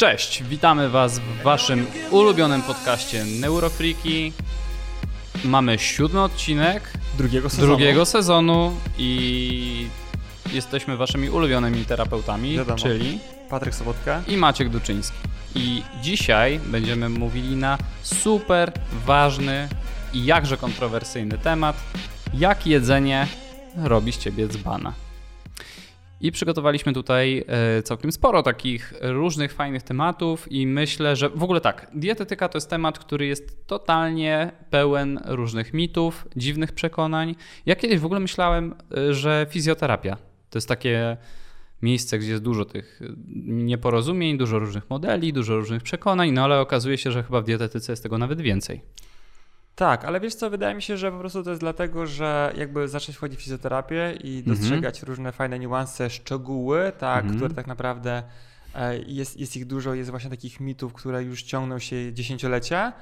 Cześć, witamy Was w Waszym ulubionym podcaście Neurofreaky. Mamy siódmy odcinek drugiego sezonu. drugiego sezonu i jesteśmy Waszymi ulubionymi terapeutami, Wiadomo. czyli Patryk Sobotka. i Maciek Duczyński. I dzisiaj będziemy mówili na super ważny i jakże kontrowersyjny temat, jak jedzenie robi z Ciebie dzbana. I przygotowaliśmy tutaj e, całkiem sporo takich różnych fajnych tematów i myślę, że w ogóle tak, dietetyka to jest temat, który jest totalnie pełen różnych mitów, dziwnych przekonań. Ja kiedyś w ogóle myślałem, e, że fizjoterapia to jest takie miejsce, gdzie jest dużo tych nieporozumień, dużo różnych modeli, dużo różnych przekonań, no ale okazuje się, że chyba w dietetyce jest tego nawet więcej. Tak, ale wiesz co, wydaje mi się, że po prostu to jest dlatego, że jakby zacząć wchodzić w fizjoterapię i Mhm. dostrzegać różne fajne niuanse, szczegóły, tak, Mhm. które tak naprawdę e, jest, jest ich dużo, jest właśnie takich mitów, które już ciągną się dziesięciolecia,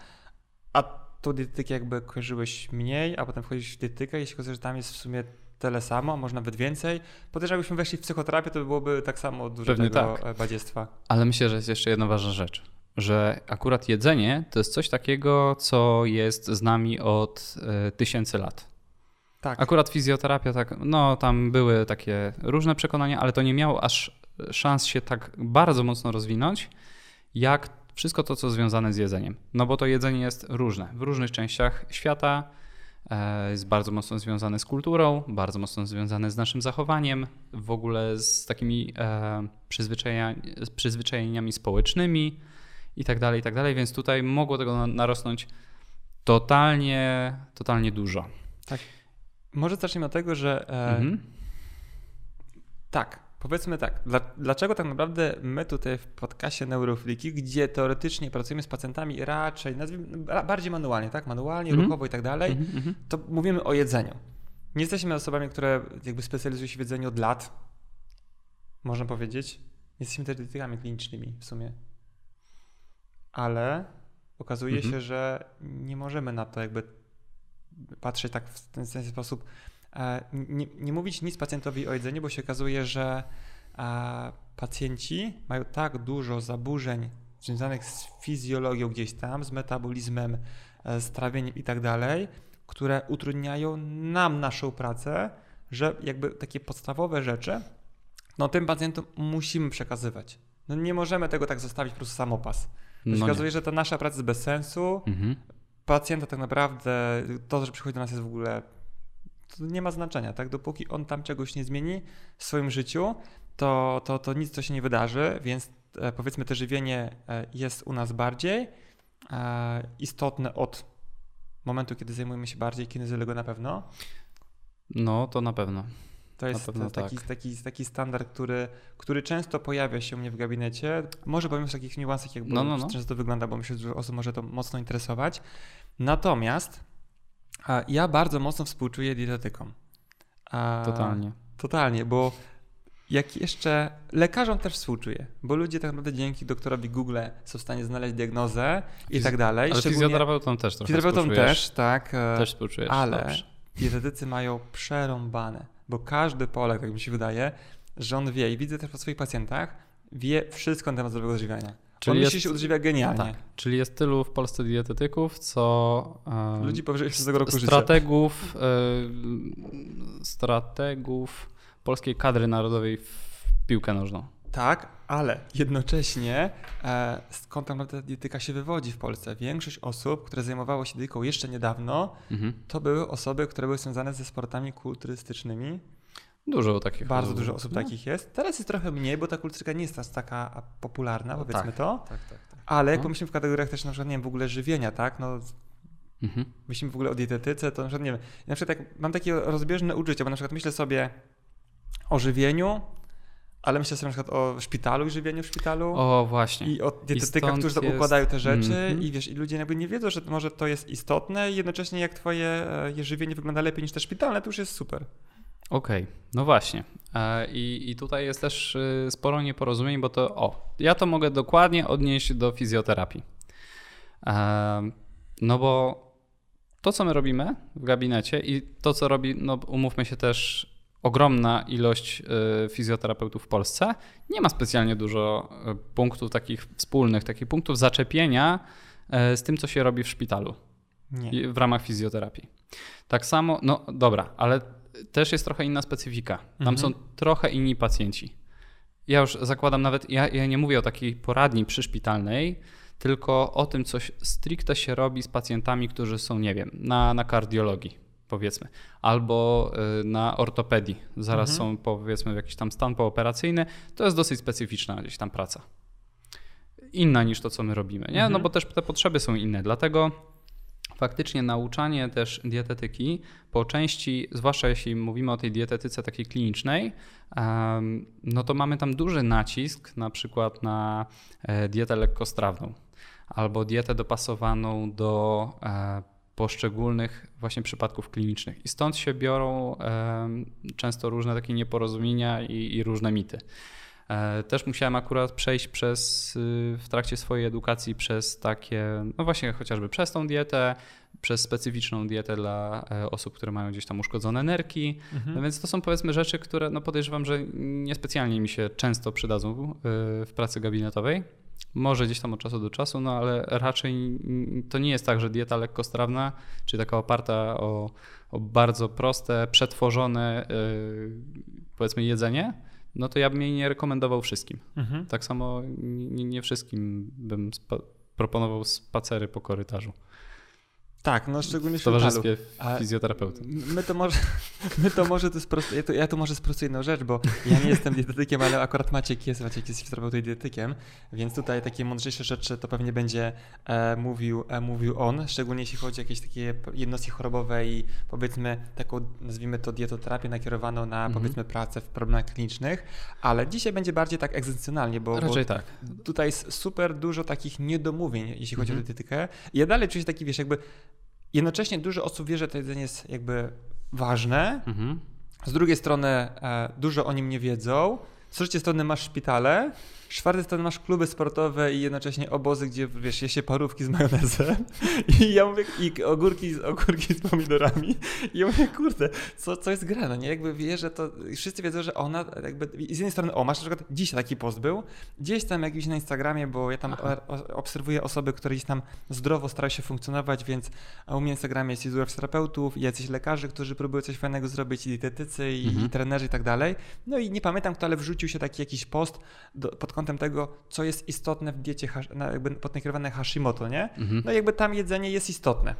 a tą dietetykę jakby kojarzyłeś mniej, a potem wchodzisz w dietetykę i się okazuje, że tam jest w sumie tyle samo, a może nawet więcej. Podejrzewam, jakbyśmy weszli w psychoterapię, to byłoby tak samo dużo Pewnie tego tak. e, badziestwa. Ale myślę, że jest jeszcze jedna ważna rzecz, że akurat jedzenie to jest coś takiego, co jest z nami od e, tysięcy lat. Tak. Akurat fizjoterapia, tak, no tam były takie różne przekonania, ale to nie miało aż szans się tak bardzo mocno rozwinąć, jak wszystko to, co związane z jedzeniem. No bo to jedzenie jest różne. W różnych częściach świata e, jest bardzo mocno związane z kulturą, bardzo mocno związane z naszym zachowaniem, w ogóle z takimi e, przyzwyczajeniami społecznymi i tak dalej, i tak dalej, więc tutaj mogło tego na- narosnąć totalnie, totalnie dużo. Może zacznijmy od tego, że e, Mhm. Tak, powiedzmy tak. Dla, dlaczego tak naprawdę my tutaj w podcastie Neurofliki, gdzie teoretycznie pracujemy z pacjentami raczej nazwijmy, bardziej manualnie, tak? Manualnie, Mhm. ruchowo i tak dalej, Mhm, mhm. to mówimy o jedzeniu. Nie jesteśmy osobami, które jakby specjalizują się w jedzeniu od lat, można powiedzieć. Jesteśmy też dietetykami klinicznymi w sumie. Ale okazuje Mhm. się, że nie możemy na to jakby patrzeć tak w ten, ten sposób. E, Nie, nie mówić nic pacjentowi o jedzeniu, bo się okazuje, że e, pacjenci mają tak dużo zaburzeń związanych z fizjologią gdzieś tam, z metabolizmem, e, z trawieniem i tak dalej, które utrudniają nam naszą pracę, że jakby takie podstawowe rzeczy, no tym pacjentom musimy przekazywać. No nie możemy tego tak zostawić po prostu samopas. To No nie. okazuje, że ta nasza praca jest bez sensu, Mhm. pacjenta tak naprawdę, to, że przychodzi do nas jest w ogóle, to nie ma znaczenia, tak? Dopóki on tam czegoś nie zmieni w swoim życiu, to, to, to nic to się nie wydarzy, więc e, powiedzmy te żywienie e, jest u nas bardziej e, istotne od momentu, kiedy zajmujemy się bardziej kinezjologią na pewno. No, to na pewno. To jest, pewno to jest taki, tak. taki, taki standard, który, który często pojawia się u mnie w gabinecie. Może powiem o takich niuansach, jak No, no, no. często to wygląda, bo myślę, że osób może to mocno interesować. Natomiast ja bardzo mocno współczuję dietetykom. Totalnie. Totalnie, bo jak jeszcze lekarzom też współczuję, bo ludzie tak naprawdę dzięki doktorowi Google są w stanie znaleźć diagnozę i tak dalej. Ale Szczególnie- fizjoterapeutom też trochę Fizjoterapeutom też, tak. e, Też współczujesz. ale Dobrze. dietetycy mają przerąbane, bo każdy Polak, tak mi się wydaje, że on wie i widzę też po swoich pacjentach, wie wszystko na temat zdrowego odżywiania. Czyli on jest- myśli, się odżywia genialnie. Tak. Czyli jest tylu w Polsce dietetyków, co e, Ludzi powyżej 60 roku życia. strategów, strategów polskiej kadry narodowej w piłkę nożną. Tak, ale jednocześnie e, skąd tak naprawdę dietyka się wywodzi w Polsce? Większość osób, które zajmowało się dietyką jeszcze niedawno, Mhm. to były osoby, które były związane ze sportami kulturystycznymi. Dużo takich Bardzo osób. dużo osób No, takich jest. Teraz jest trochę mniej, bo ta kulturystyka nie jest aż taka popularna, No powiedzmy tak. to. Tak, tak, tak. Ale jak No. pomyślimy w kategoriach też na przykład, nie wiem, w ogóle żywienia, tak? No, Mhm. myślimy w ogóle o dietetyce, to na przykład, nie wiem, na przykład jak mam takie rozbieżne uczucia, bo na przykład myślę sobie o żywieniu, ale myślę sobie na przykład o szpitalu i żywieniu w szpitalu. O, właśnie. I o dietetykach, stąd którzy jest- układają te rzeczy Mhm. i wiesz, i ludzie jakby nie wiedzą, że może to jest istotne i jednocześnie jak twoje e, żywienie wygląda lepiej niż te szpitalne, to już jest super. Okej, no właśnie. E, I, I tutaj jest też y, sporo nieporozumień, bo to, o, ja to mogę dokładnie odnieść do fizjoterapii. E, No bo to, co my robimy w gabinecie i to, co robi, no umówmy się też ogromna ilość y, fizjoterapeutów w Polsce. Nie ma specjalnie dużo y, punktów takich wspólnych, takich punktów zaczepienia y, z tym, co się robi w szpitalu Nie. w ramach fizjoterapii. Tak samo, no dobra, ale też jest trochę inna specyfika. Tam Mhm. są trochę inni pacjenci. Ja już zakładam nawet, ja, ja nie mówię o takiej poradni przyszpitalnej, tylko o tym, coś stricte się robi z pacjentami, którzy są, nie wiem, na, na kardiologii, powiedzmy, albo y, na ortopedii. Zaraz Mhm. są, powiedzmy, w jakiś tam stan pooperacyjny. To jest dosyć specyficzna gdzieś tam praca. Inna niż to, co my robimy, nie? No Mhm. bo też te potrzeby są inne, dlatego faktycznie nauczanie też dietetyki po części, zwłaszcza jeśli mówimy o tej dietetyce takiej klinicznej, no to mamy tam duży nacisk na przykład na e, dietę lekkostrawną albo dietę dopasowaną do e, poszczególnych właśnie przypadków klinicznych. I stąd się biorą często różne takie nieporozumienia i, i różne mity. E, Też musiałem akurat przejść przez, y, w trakcie swojej edukacji przez takie, no właśnie chociażby przez tą dietę, przez specyficzną dietę dla e, osób, które mają gdzieś tam uszkodzone nerki. Mhm. No więc to są powiedzmy rzeczy, które no podejrzewam, że niespecjalnie mi się często przydadzą y, w pracy gabinetowej. Może gdzieś tam od czasu do czasu, no ale raczej to nie jest tak, że dieta lekkostrawna, czy taka oparta o, o bardzo proste, przetworzone y, powiedzmy jedzenie, no to ja bym jej nie rekomendował wszystkim. Mhm. Tak samo nie, nie wszystkim bym spa- proponował spacery po korytarzu Tak, no szczególnie w towarzystwie fizjoterapeuty. My to może, my to może to sprost, ja, to, ja tu może sprostuję jedną rzecz, bo ja nie jestem dietetykiem, ale akurat Maciek jest, Maciek jest fizjoterapeutą i dietetykiem, więc tutaj takie mądrzejsze rzeczy to pewnie będzie e, mówił, e, mówił on, szczególnie jeśli chodzi o jakieś takie jednostki chorobowe i powiedzmy taką, nazwijmy to dietoterapię nakierowaną na Mhm. powiedzmy pracę w problemach klinicznych, ale dzisiaj będzie bardziej tak egzestencjonalnie, bo, bo Raczej tak. tutaj jest super dużo takich niedomówień, jeśli chodzi Mhm. o dietetykę. I ja dalej czuję się taki, wiesz, jakby jednocześnie dużo osób wie, że to jedzenie jest jakby ważne, Mhm. z drugiej strony e, dużo o nim nie wiedzą, z trzeciej strony masz szpitale, z czwartej strony masz kluby sportowe i jednocześnie obozy, gdzie wiesz, je się parówki z majonezem i ja mówię, i ogórki, z- ogórki z pomidorami i ja mówię, kurde, co, co jest grane, nie? Jakby wie, że to, wszyscy wiedzą, że ona jakby, i z jednej strony, o, masz na przykład, dziś taki post był, gdzieś tam jakiś na Instagramie, bo ja tam o, obserwuję osoby, które gdzieś tam zdrowo starają się funkcjonować, więc a u mnie na Instagramie jest dużo fizjoterapeutów, i jacyś lekarzy, którzy próbują coś fajnego zrobić, i dietetycy, i, Mhm. i trenerzy i tak dalej. No i nie pamiętam kto, ale wrzucił się taki jakiś post do, pod kątem tego, co jest istotne w diecie, jakby podnakierowane Hashimoto, nie? Mhm. No jakby tam jedzenie jest istotne.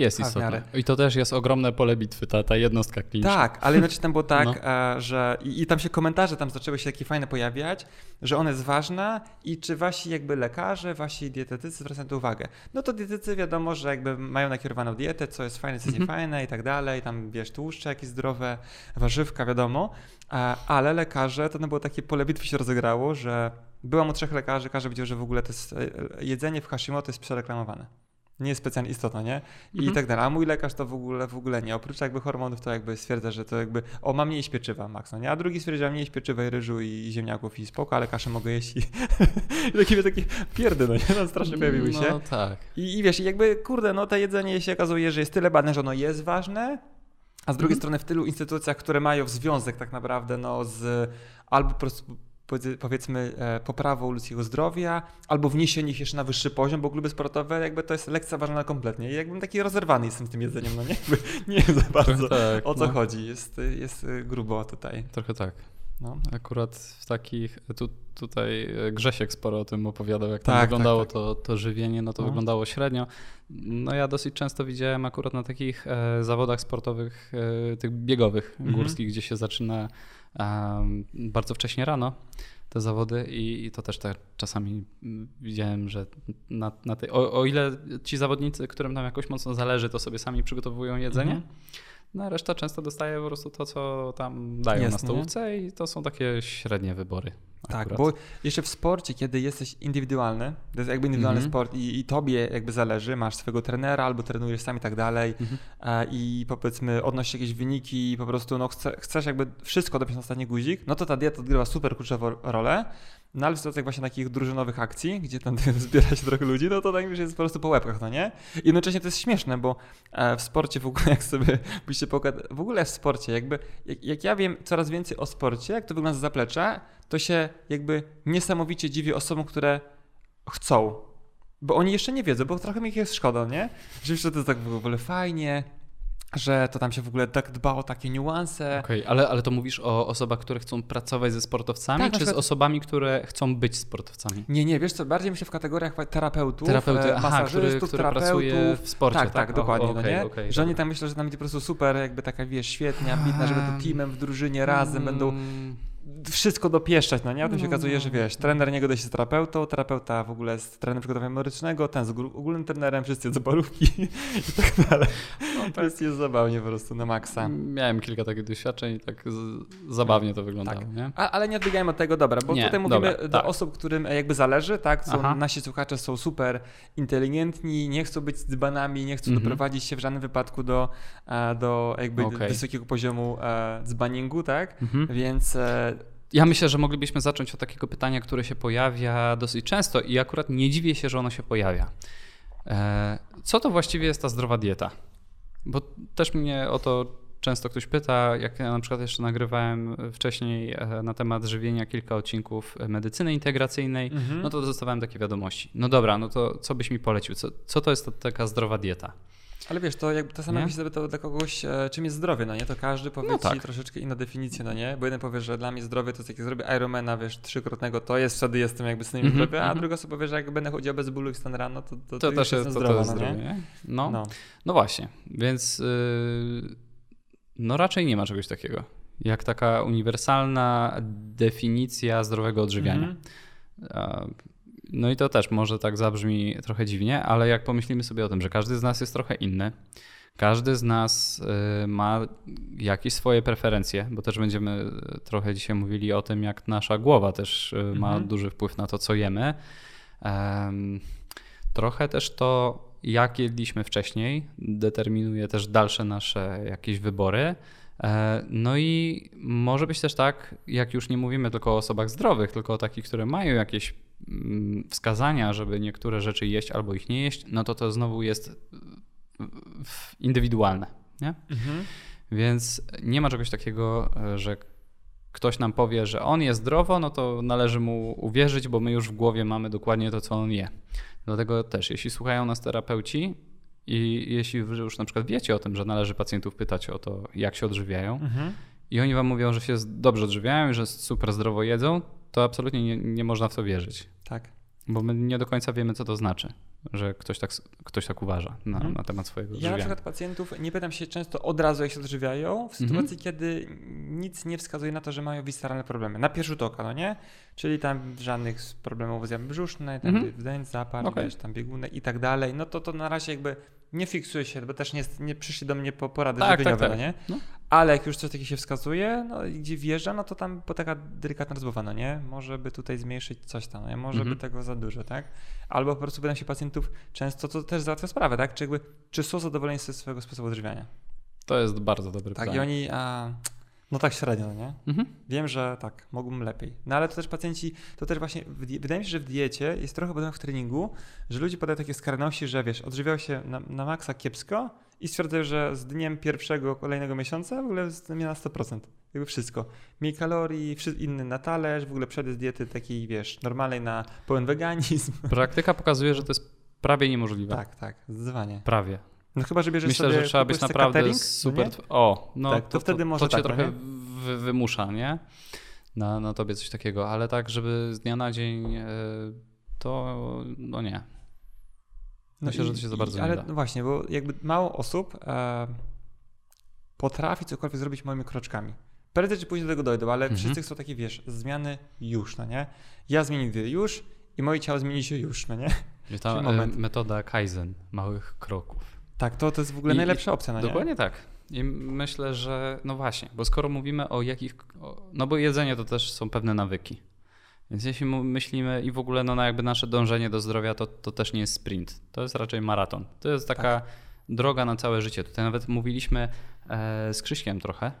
Jest w istotne. I to też jest ogromne pole bitwy, ta, ta jednostka kliniczna. Tak, ale jednocześnie tam było tak, No. e, że i, i tam się komentarze tam zaczęły się takie fajne pojawiać, że ona jest ważna i czy wasi jakby lekarze, wasi dietetycy zwracają na to uwagę. No to dietetycy wiadomo, że jakby mają nakierowaną dietę, co jest fajne, co jest Mhm. niefajne i tak dalej, tam wiesz, tłuszcze jakieś zdrowe, warzywka, wiadomo, e, ale lekarze, to no było takie pole bitwy się rozegrało, że byłam u trzech lekarzy, każdy powiedział, że w ogóle to jest, e, jedzenie w Hashimoto jest przereklamowane. Nie jest specjalnie istotne, nie? I Mhm. tak dalej. A mój lekarz to w ogóle, w ogóle nie. Oprócz jakby hormonów to jakby stwierdza, że to jakby, o mam nie jeść pieczywa, max, no nie? A drugi stwierdza, jeść pieczywa i ryżu i ziemniaków i spoko, ale kaszę mogę jeść i, I takie, takie pierdy, no nie? No strasznie pojawiły się. No tak. I, I wiesz, i jakby, kurde, no to jedzenie się okazuje, że jest tyle badane, że ono jest ważne, a z drugiej Mhm. strony w tylu instytucjach, które mają związek tak naprawdę no, z albo po prostu powiedzmy e, poprawą ludzkiego zdrowia, albo wniesienie ich jeszcze na wyższy poziom, bo kluby sportowe jakby to jest lekceważone kompletnie. I jakbym taki rozerwany jestem z tym jedzeniem, no nie? Jakby nie wiem za bardzo tak, o co no. chodzi. Jest, jest y, grubo tutaj. Trochę tak. No. Akurat w takich, tu, tutaj e, Grzesiek sporo o tym opowiadał, jak Tak, tam tak, wyglądało tak. To, to żywienie, no to No. wyglądało średnio. No ja dosyć często widziałem akurat na takich e, zawodach sportowych, e, tych biegowych, Mhm. górskich, gdzie się zaczyna bardzo wcześnie rano te zawody i, to też tak czasami widziałem, że na, na tej, o, o ile ci zawodnicy, którym tam jakoś mocno zależy, to sobie sami przygotowują jedzenie, Mhm. No a reszta często dostaje po prostu to, co tam dają na Jasne, nie? stołówce i to są takie średnie wybory. Tak, akurat. bo jeszcze w sporcie, kiedy jesteś indywidualny, to jest jakby indywidualny Mhm. sport i, i tobie jakby zależy, masz swojego trenera albo trenujesz sam i tak dalej Mhm. e, i powiedzmy odnosisz jakieś wyniki i po prostu no chce, chcesz jakby wszystko dopiąć na ostatni guzik, no to ta dieta odgrywa super kluczową rolę, No ale w sytuacjach właśnie takich drużynowych akcji, gdzie tam zbiera się trochę ludzi, no to tak już jest po prostu po łebkach, no nie? Jednocześnie to jest śmieszne, bo e, w sporcie w ogóle, jak sobie byście pokazać, w ogóle w sporcie, jakby, jak, jak, ja wiem coraz więcej o sporcie, jak to wygląda z zaplecza, to się jakby niesamowicie dziwię osobom, które chcą. Bo oni jeszcze nie wiedzą, bo trochę mi ich jest szkoda, nie? Że to jest tak w ogóle fajnie, że to tam się w ogóle tak dba o takie niuanse. Okej, okay, ale, ale to mówisz o osobach, które chcą pracować ze sportowcami, tak, czy przykład... z osobami, które chcą być sportowcami? Nie, nie, wiesz co, bardziej myślę w kategoriach terapeutów, Terapeuty, aha, masażystów, który, który terapeutów. w sporcie, tak? Tak, tak, dokładnie, okay, no nie? Okay, że oni tam myślą, że tam będzie po prostu super, jakby taka, wiesz, świetnie, ambitna, że będą teamem w drużynie razem, będą mm wszystko dopieszczać, no nie? A potem się no. okazuje, że wiesz, trener nie gada się z terapeutą, terapeuta w ogóle z trenerem przygotowania medycznego, ten z ogólnym trenerem, wszyscy do i tak dalej. No, to tak. jest, jest zabawnie po prostu na maksa. Miałem kilka takich doświadczeń i tak zabawnie to wyglądało, tak. nie? A, ale nie odbiegajmy od tego, dobra, bo nie, tutaj mówimy dobra, do tak. osób, którym jakby zależy, tak? Są, nasi słuchacze są super inteligentni, nie chcą być dzbanami, nie chcą mhm. doprowadzić się w żadnym wypadku do, e, do jakby okay. wysokiego poziomu e, dzbaningu, tak? Mhm. Więc e, ja myślę, że moglibyśmy zacząć od takiego pytania, które się pojawia dosyć często i akurat nie dziwię się, że ono się pojawia. E, co to właściwie jest ta zdrowa dieta? Bo też mnie o to często ktoś pyta, jak ja na przykład jeszcze nagrywałem wcześniej e, na temat żywienia kilka odcinków medycyny integracyjnej, mhm. no to dostawałem takie wiadomości. No dobra, no to co byś mi polecił? Co, co to jest ta, taka zdrowa dieta? Ale wiesz, to jakby to samo jakbyś zapytał dla kogoś, e, czym jest zdrowie, no nie? To każdy powie no ci tak. troszeczkę inną definicję, no nie? Bo jeden powie, że dla mnie zdrowie to jest jak zrobię Ironmana, wiesz, trzykrotnego, to jest, wtedy jestem jakby synem mm -hmm, zdrowia, a -hmm. druga osoba powie, że jak będę chodził bez bólu i stan rano, to, to, to, to też jest, to, to jest no zdrowie, nie? No, no. no właśnie, więc yy, no raczej nie ma czegoś takiego, jak taka uniwersalna definicja zdrowego odżywiania. Mm -hmm. No i to też może tak zabrzmi trochę dziwnie, ale jak pomyślimy sobie o tym, że każdy z nas jest trochę inny, każdy z nas y, ma jakieś swoje preferencje, bo też będziemy trochę dzisiaj mówili o tym, jak nasza głowa też y, ma mhm. duży wpływ na to, co jemy. Trochę też to, jak jedliśmy wcześniej, determinuje też dalsze nasze jakieś wybory. E, no i może być też tak, jak już nie mówimy tylko o osobach zdrowych, tylko o takich, które mają jakieś wskazania, żeby niektóre rzeczy jeść albo ich nie jeść, no to to znowu jest indywidualne. Nie? Mhm. Więc nie ma czegoś takiego, e, że ktoś nam powie, że on jest zdrowo, no to należy mu uwierzyć, bo my już w głowie mamy dokładnie to, co on je. Dlatego też, jeśli słuchają nas terapeuci, i jeśli wy już na przykład wiecie o tym, że należy pacjentów pytać o to, jak się odżywiają, mhm. i oni wam mówią, że się dobrze odżywiają i że super zdrowo jedzą, to absolutnie nie, nie można w to wierzyć. Tak. Bo my nie do końca wiemy, co to znaczy, że ktoś tak, ktoś tak uważa na, mhm. na temat swojego odżywiania. Ja na przykład pacjentów nie pytam się często od razu, jak się odżywiają, w sytuacji, mhm. kiedy nic nie wskazuje na to, że mają visceralne problemy. Na pierwszy rzut oka, no nie? Czyli tam żadnych problemów z brzusznej, tam mhm. wdęć, zapar, okay. wiesz, tam biegunek i tak dalej. No to to na razie jakby nie fiksuje się, bo też nie, nie przyszli do mnie po porady tak, żywieniowe, tak, tak. Nie? No. Ale jak już coś takiego się wskazuje, no gdzie wjeżdża, no to tam po taka delikatna rozmowa, no nie? Może by tutaj zmniejszyć coś tam, no nie? Może mhm. by tego za dużo, tak? Albo po prostu pytam się pacjentów często, co też załatwia sprawę, tak? Czy, jakby, czy są zadowoleni ze swojego sposobu odżywiania? To jest bardzo dobry Tak, pytanie. i oni... A, no tak średnio, nie? Mhm. Wiem, że tak, mógłbym lepiej. No ale to też pacjenci, to też właśnie, wydaje mi się, że w diecie jest trochę podobnie w treningu, że ludzie podają takie skrajności, że wiesz, odżywiał się na, na maksa kiepsko i stwierdzają, że z dniem pierwszego kolejnego miesiąca w ogóle jest na 100%. Jakby wszystko. Mniej kalorii, inny na talerz, w ogóle przed z diety takiej, wiesz, normalnej na pełen weganizm. Praktyka pokazuje, że to jest prawie niemożliwe. Tak, tak, zdecydowanie. Prawie. No chyba, że bierzesz Myślę, sobie że trzeba być naprawdę catering, super. No o, no tak, to, to, wtedy może to, cię tak, trochę wy, wymusza, nie? Na, na tobie coś takiego, ale tak, żeby z dnia na dzień e, to no nie. No Myślę, i, że to się za bardzo i, ale nie da. No właśnie, bo jakby mało osób e, potrafi cokolwiek zrobić moimi kroczkami. Prędzej czy później do tego dojdą, ale mhm. wszyscy chcą takie, wiesz, zmiany już, no nie? Ja zmienię już i moje ciało zmieni się już, no nie? Ta e, metoda Kaizen, małych kroków. Tak, to, to jest w ogóle I, najlepsza opcja. No dokładnie tak. I myślę, że no właśnie, bo skoro mówimy o jakich. No bo jedzenie to też są pewne nawyki. Więc jeśli myślimy i w ogóle no, jakby nasze dążenie do zdrowia, to, to też nie jest sprint. To jest raczej maraton. To jest taka tak. droga na całe życie. Tutaj nawet mówiliśmy e, z Krzyśkiem trochę,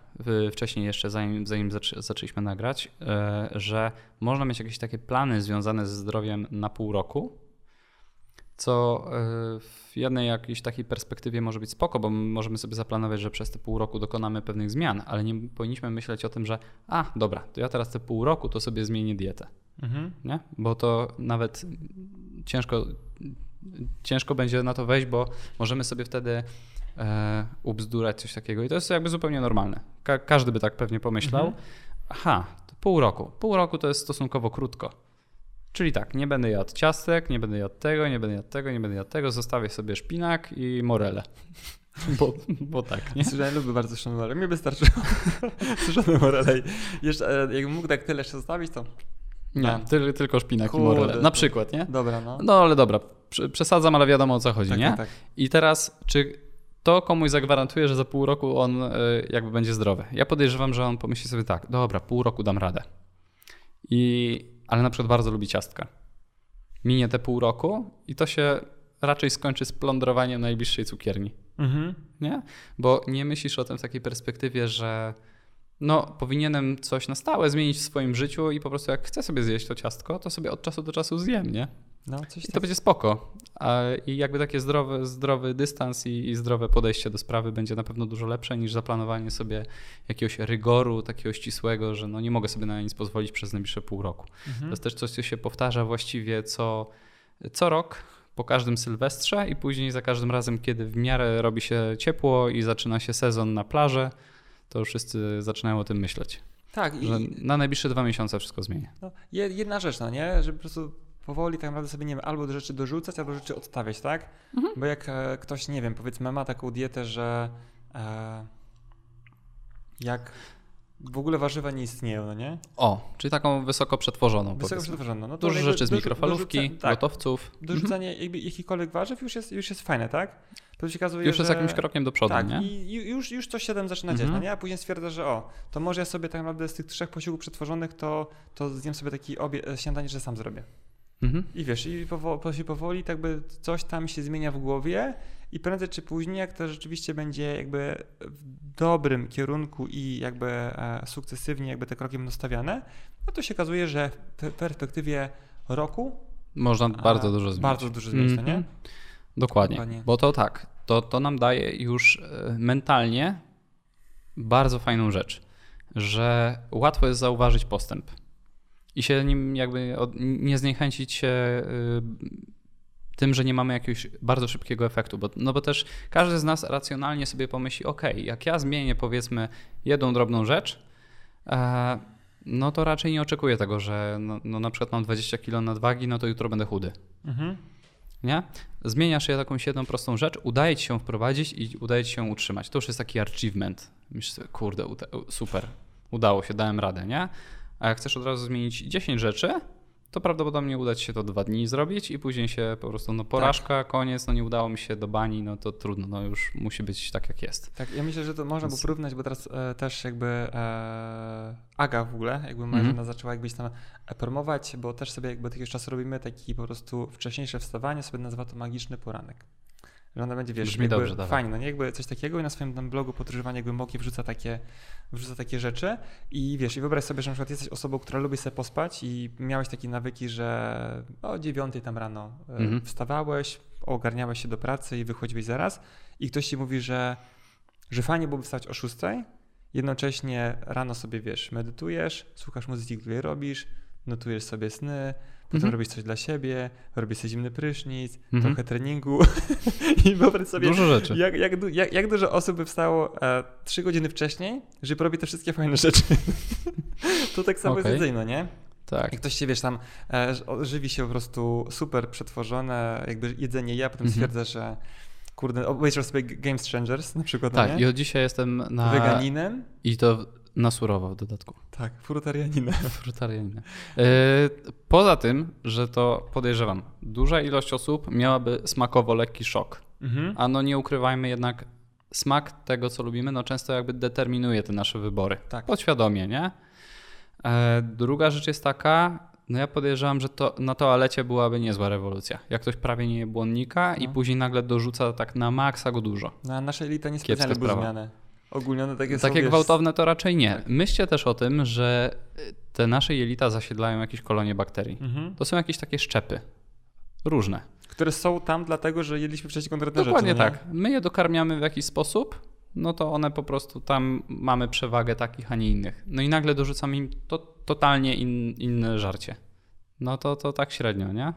wcześniej jeszcze zanim, zanim zaczęliśmy nagrać, e, że można mieć jakieś takie plany związane ze zdrowiem na pół roku, co e, w jednej jakiejś takiej perspektywie może być spoko, bo możemy sobie zaplanować, że przez te pół roku dokonamy pewnych zmian, ale nie powinniśmy myśleć o tym, że a, dobra, to ja teraz te pół roku to sobie zmienię dietę. Mhm. Nie? Bo to nawet ciężko, ciężko będzie na to wejść, bo możemy sobie wtedy e, ubzdurać coś takiego i to jest jakby zupełnie normalne. Ka każdy by tak pewnie pomyślał. Mhm. Aha, pół roku. Pół roku to jest stosunkowo krótko Czyli tak, nie będę jadł ciastek, nie będę jadł tego, nie będę jadł tego, nie będę jadł tego, zostawię sobie szpinak i morele. Bo, bo tak, nie? Słyszałem, lubię bardzo suszone morele. Mi wystarczyło suszone morele. Jeszcze, e, jakbym mógł tak tyle jeszcze zostawić, to... Nie, ty, tylko szpinak Kurde, i morele. Na przykład, nie? Dobra, no. No ale dobra, przesadzam, ale wiadomo o co chodzi, tak, nie? Tak, tak. I teraz, czy to komuś zagwarantuje, że za pół roku on e, jakby będzie zdrowy? Ja podejrzewam, że on pomyśli sobie tak, dobra, pół roku dam radę. I ale na przykład bardzo lubi ciastka. Minie te pół roku i to się raczej skończy z plądrowaniem najbliższej cukierni. Mhm. Nie? Bo nie myślisz o tym w takiej perspektywie, że no, powinienem coś na stałe zmienić w swoim życiu i po prostu jak chcę sobie zjeść to ciastko, to sobie od czasu do czasu zjem, nie? No, I to tak. będzie spoko. I jakby takie zdrowy, zdrowy dystans i, i, zdrowe podejście do sprawy będzie na pewno dużo lepsze niż zaplanowanie sobie jakiegoś rygoru takiego ścisłego, że no nie mogę sobie na nic pozwolić przez najbliższe pół roku. Mhm. To jest też coś, co się powtarza właściwie co, co rok po każdym sylwestrze i później za każdym razem, kiedy w miarę robi się ciepło i zaczyna się sezon na plaży, to wszyscy zaczynają o tym myśleć. Tak. Że i... na najbliższe dwa miesiące wszystko zmienia. No, jedna rzecz, no nie? Że po prostu powoli tak naprawdę sobie, nie wiem, albo rzeczy dorzucać, albo rzeczy odstawiać, tak? Mhm. Bo jak e, ktoś, nie wiem, powiedzmy ma taką dietę, że e, jak w ogóle warzywa nie istnieją, no nie? O, czyli taką wysoko przetworzoną. Wysoko przetworzoną. No to Dużo rzeczy z mikrofalówki, dorzuca, tak, gotowców. Dorzucanie mhm. jakby jakichkolwiek warzyw już jest, już jest fajne, tak? To się okazuje, już że... jest jakimś krokiem do przodu, tak, nie? i już, już coś się tam zaczyna dziać, no mhm. nie? A później stwierdza, że o, to może ja sobie tak naprawdę z tych trzech posiłków przetworzonych, to, to zjem sobie taki obie, śniadanie, że sam zrobię. Mhm. I wiesz, i powoli, powoli tak by coś tam się zmienia w głowie i prędzej czy później, jak to rzeczywiście będzie jakby w dobrym kierunku i jakby e, sukcesywnie jakby te kroki będą stawiane, no to się okazuje, że w perspektywie roku można bardzo dużo zmienić. Bardzo dużo zmienić, mm -hmm. nie? Mhm. Dokładnie. Dokładnie. Bo to tak, to, to nam daje już e, mentalnie bardzo fajną rzecz, że łatwo jest zauważyć postęp i się nim jakby od, nie zniechęcić się y, tym, że nie mamy jakiegoś bardzo szybkiego efektu, bo, no bo też każdy z nas racjonalnie sobie pomyśli, ok, jak ja zmienię powiedzmy jedną drobną rzecz, e, no to raczej nie oczekuję tego, że no, no, na przykład mam 20 kg nadwagi, no to jutro będę chudy. Mhm. Nie? Zmieniasz je jakąś jedną prostą rzecz, udaje ci się wprowadzić i udaje ci się utrzymać. To już jest taki achievement. Kurde, super, udało się, dałem radę, nie? A jak chcesz od razu zmienić 10 rzeczy, to prawdopodobnie uda ci się to dwa dni zrobić i później się po prostu, no porażka, tak. koniec, no nie udało mi się do bani, no to trudno, no już musi być tak jak jest. Tak, ja myślę, że to można Więc... porównać, bo teraz e, też jakby e, Aga w ogóle, jakby moja mm -hmm. zaczęła jakbyś tam promować, bo też sobie jakby jakiegoś czasu robimy taki po prostu wcześniejsze wstawanie, sobie nazywa to magiczny poranek. Że ona będzie, wiesz, Brzmi jakby dobrze, fajnie, no nie? Jakby coś takiego i na swoim tam blogu podróżowanie głębokie wrzuca takie, wrzuca takie rzeczy i wiesz, i wyobraź sobie, że na przykład jesteś osobą, która lubi sobie pospać i miałeś takie nawyki, że o dziewiątej tam rano e, mhm. wstawałeś, ogarniałeś się do pracy i wychodziłeś zaraz i ktoś ci mówi, że, że fajnie byłoby wstać o szóstej, jednocześnie rano sobie, wiesz, medytujesz, słuchasz muzyki, której robisz, notujesz sobie sny, potem mhm. robisz coś dla siebie, robisz sobie zimny prysznic, mhm. trochę treningu i wyobraź sobie, dużo rzeczy. Jak, jak, jak, jak dużo osób by wstało e, trzy godziny wcześniej, żeby robić te wszystkie fajne rzeczy. to tak samo okay. jest jedzenie, nie? Tak. Jak ktoś się, wiesz, tam e, żywi się po prostu super przetworzone jakby jedzenie ja, potem mhm. stwierdza, że kurde, obejrzał sobie Game Changers na przykład, Tak, no i od dzisiaj jestem na... Weganinem. I to na surowo w dodatku. Tak, frutarianinem. frutarianinem. Yy, poza tym, że to podejrzewam, duża ilość osób miałaby smakowo lekki szok. Mhm. A no nie ukrywajmy jednak, smak tego, co lubimy, no często jakby determinuje te nasze wybory. Tak. Podświadomie, nie? Yy, druga rzecz jest taka, No ja podejrzewam, że to na toalecie byłaby niezła rewolucja. Jak ktoś prawie nie je błonnika i No. później nagle dorzuca tak na maksa go dużo. No, a nasze elita nie Kiepska specjalnie były zmiany. Ogólnie one takie są, Takie gwałtowne to raczej nie. tak. Myślcie też o tym, że y, te nasze jelita zasiedlają jakieś kolonie bakterii. Mhm. To są jakieś takie szczepy. Różne. Które są tam dlatego, że jedliśmy wcześniej konkretne Dokładnie rzeczy. no nie? tak. My je dokarmiamy w jakiś sposób, no to one po prostu tam mamy przewagę takich, a nie innych. No i nagle dorzucamy im to, totalnie in, inne żarcie. No to, to tak średnio, nie?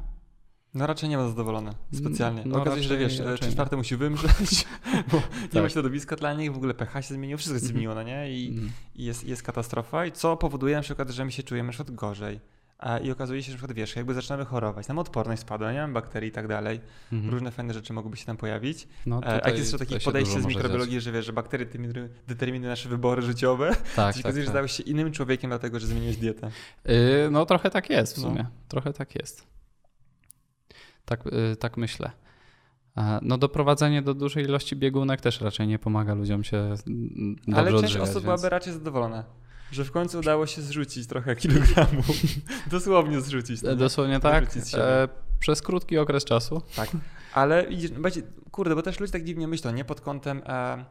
No raczej nie ma zadowolone. Specjalnie. No, Okazuje się, że wiesz, trzy nie. czwarte musi wymrzeć, bo nie ma Tak. środowiska dla nich, w ogóle pH się zmieniło, wszystko się Mhm. zmieniło, no nie? I, Mm. i jest, jest katastrofa. I co powoduje na przykład, że my się czujemy na przykład gorzej. A, I okazuje się, że na przykład wiesz, jakby zaczynamy chorować, nam odporność spadła, nie bakterii i tak dalej. Mhm. Różne fajne rzeczy mogłyby się tam pojawić. No, E, A jest jeszcze takie podejście z mikrobiologii, że wiesz, że bakterie determinują- nasze wybory życiowe, Tak, się tak, okazuje, że tak. stałeś się innym człowiekiem, dlatego że zmieniłeś dietę. Yy, no trochę tak jest w No. sumie. Trochę tak jest. Tak, yy, tak myślę. No doprowadzenie do dużej ilości biegunek też raczej nie pomaga ludziom się dobrze Ale część odżywiać, osób więc- byłaby raczej zadowolona, że w końcu udało się zrzucić trochę kilogramów. Dosłownie zrzucić. nie? Dosłownie tak. E, przez krótki okres czasu. Tak, ale no kurde, bo też ludzie tak dziwnie myślą, nie pod kątem. E,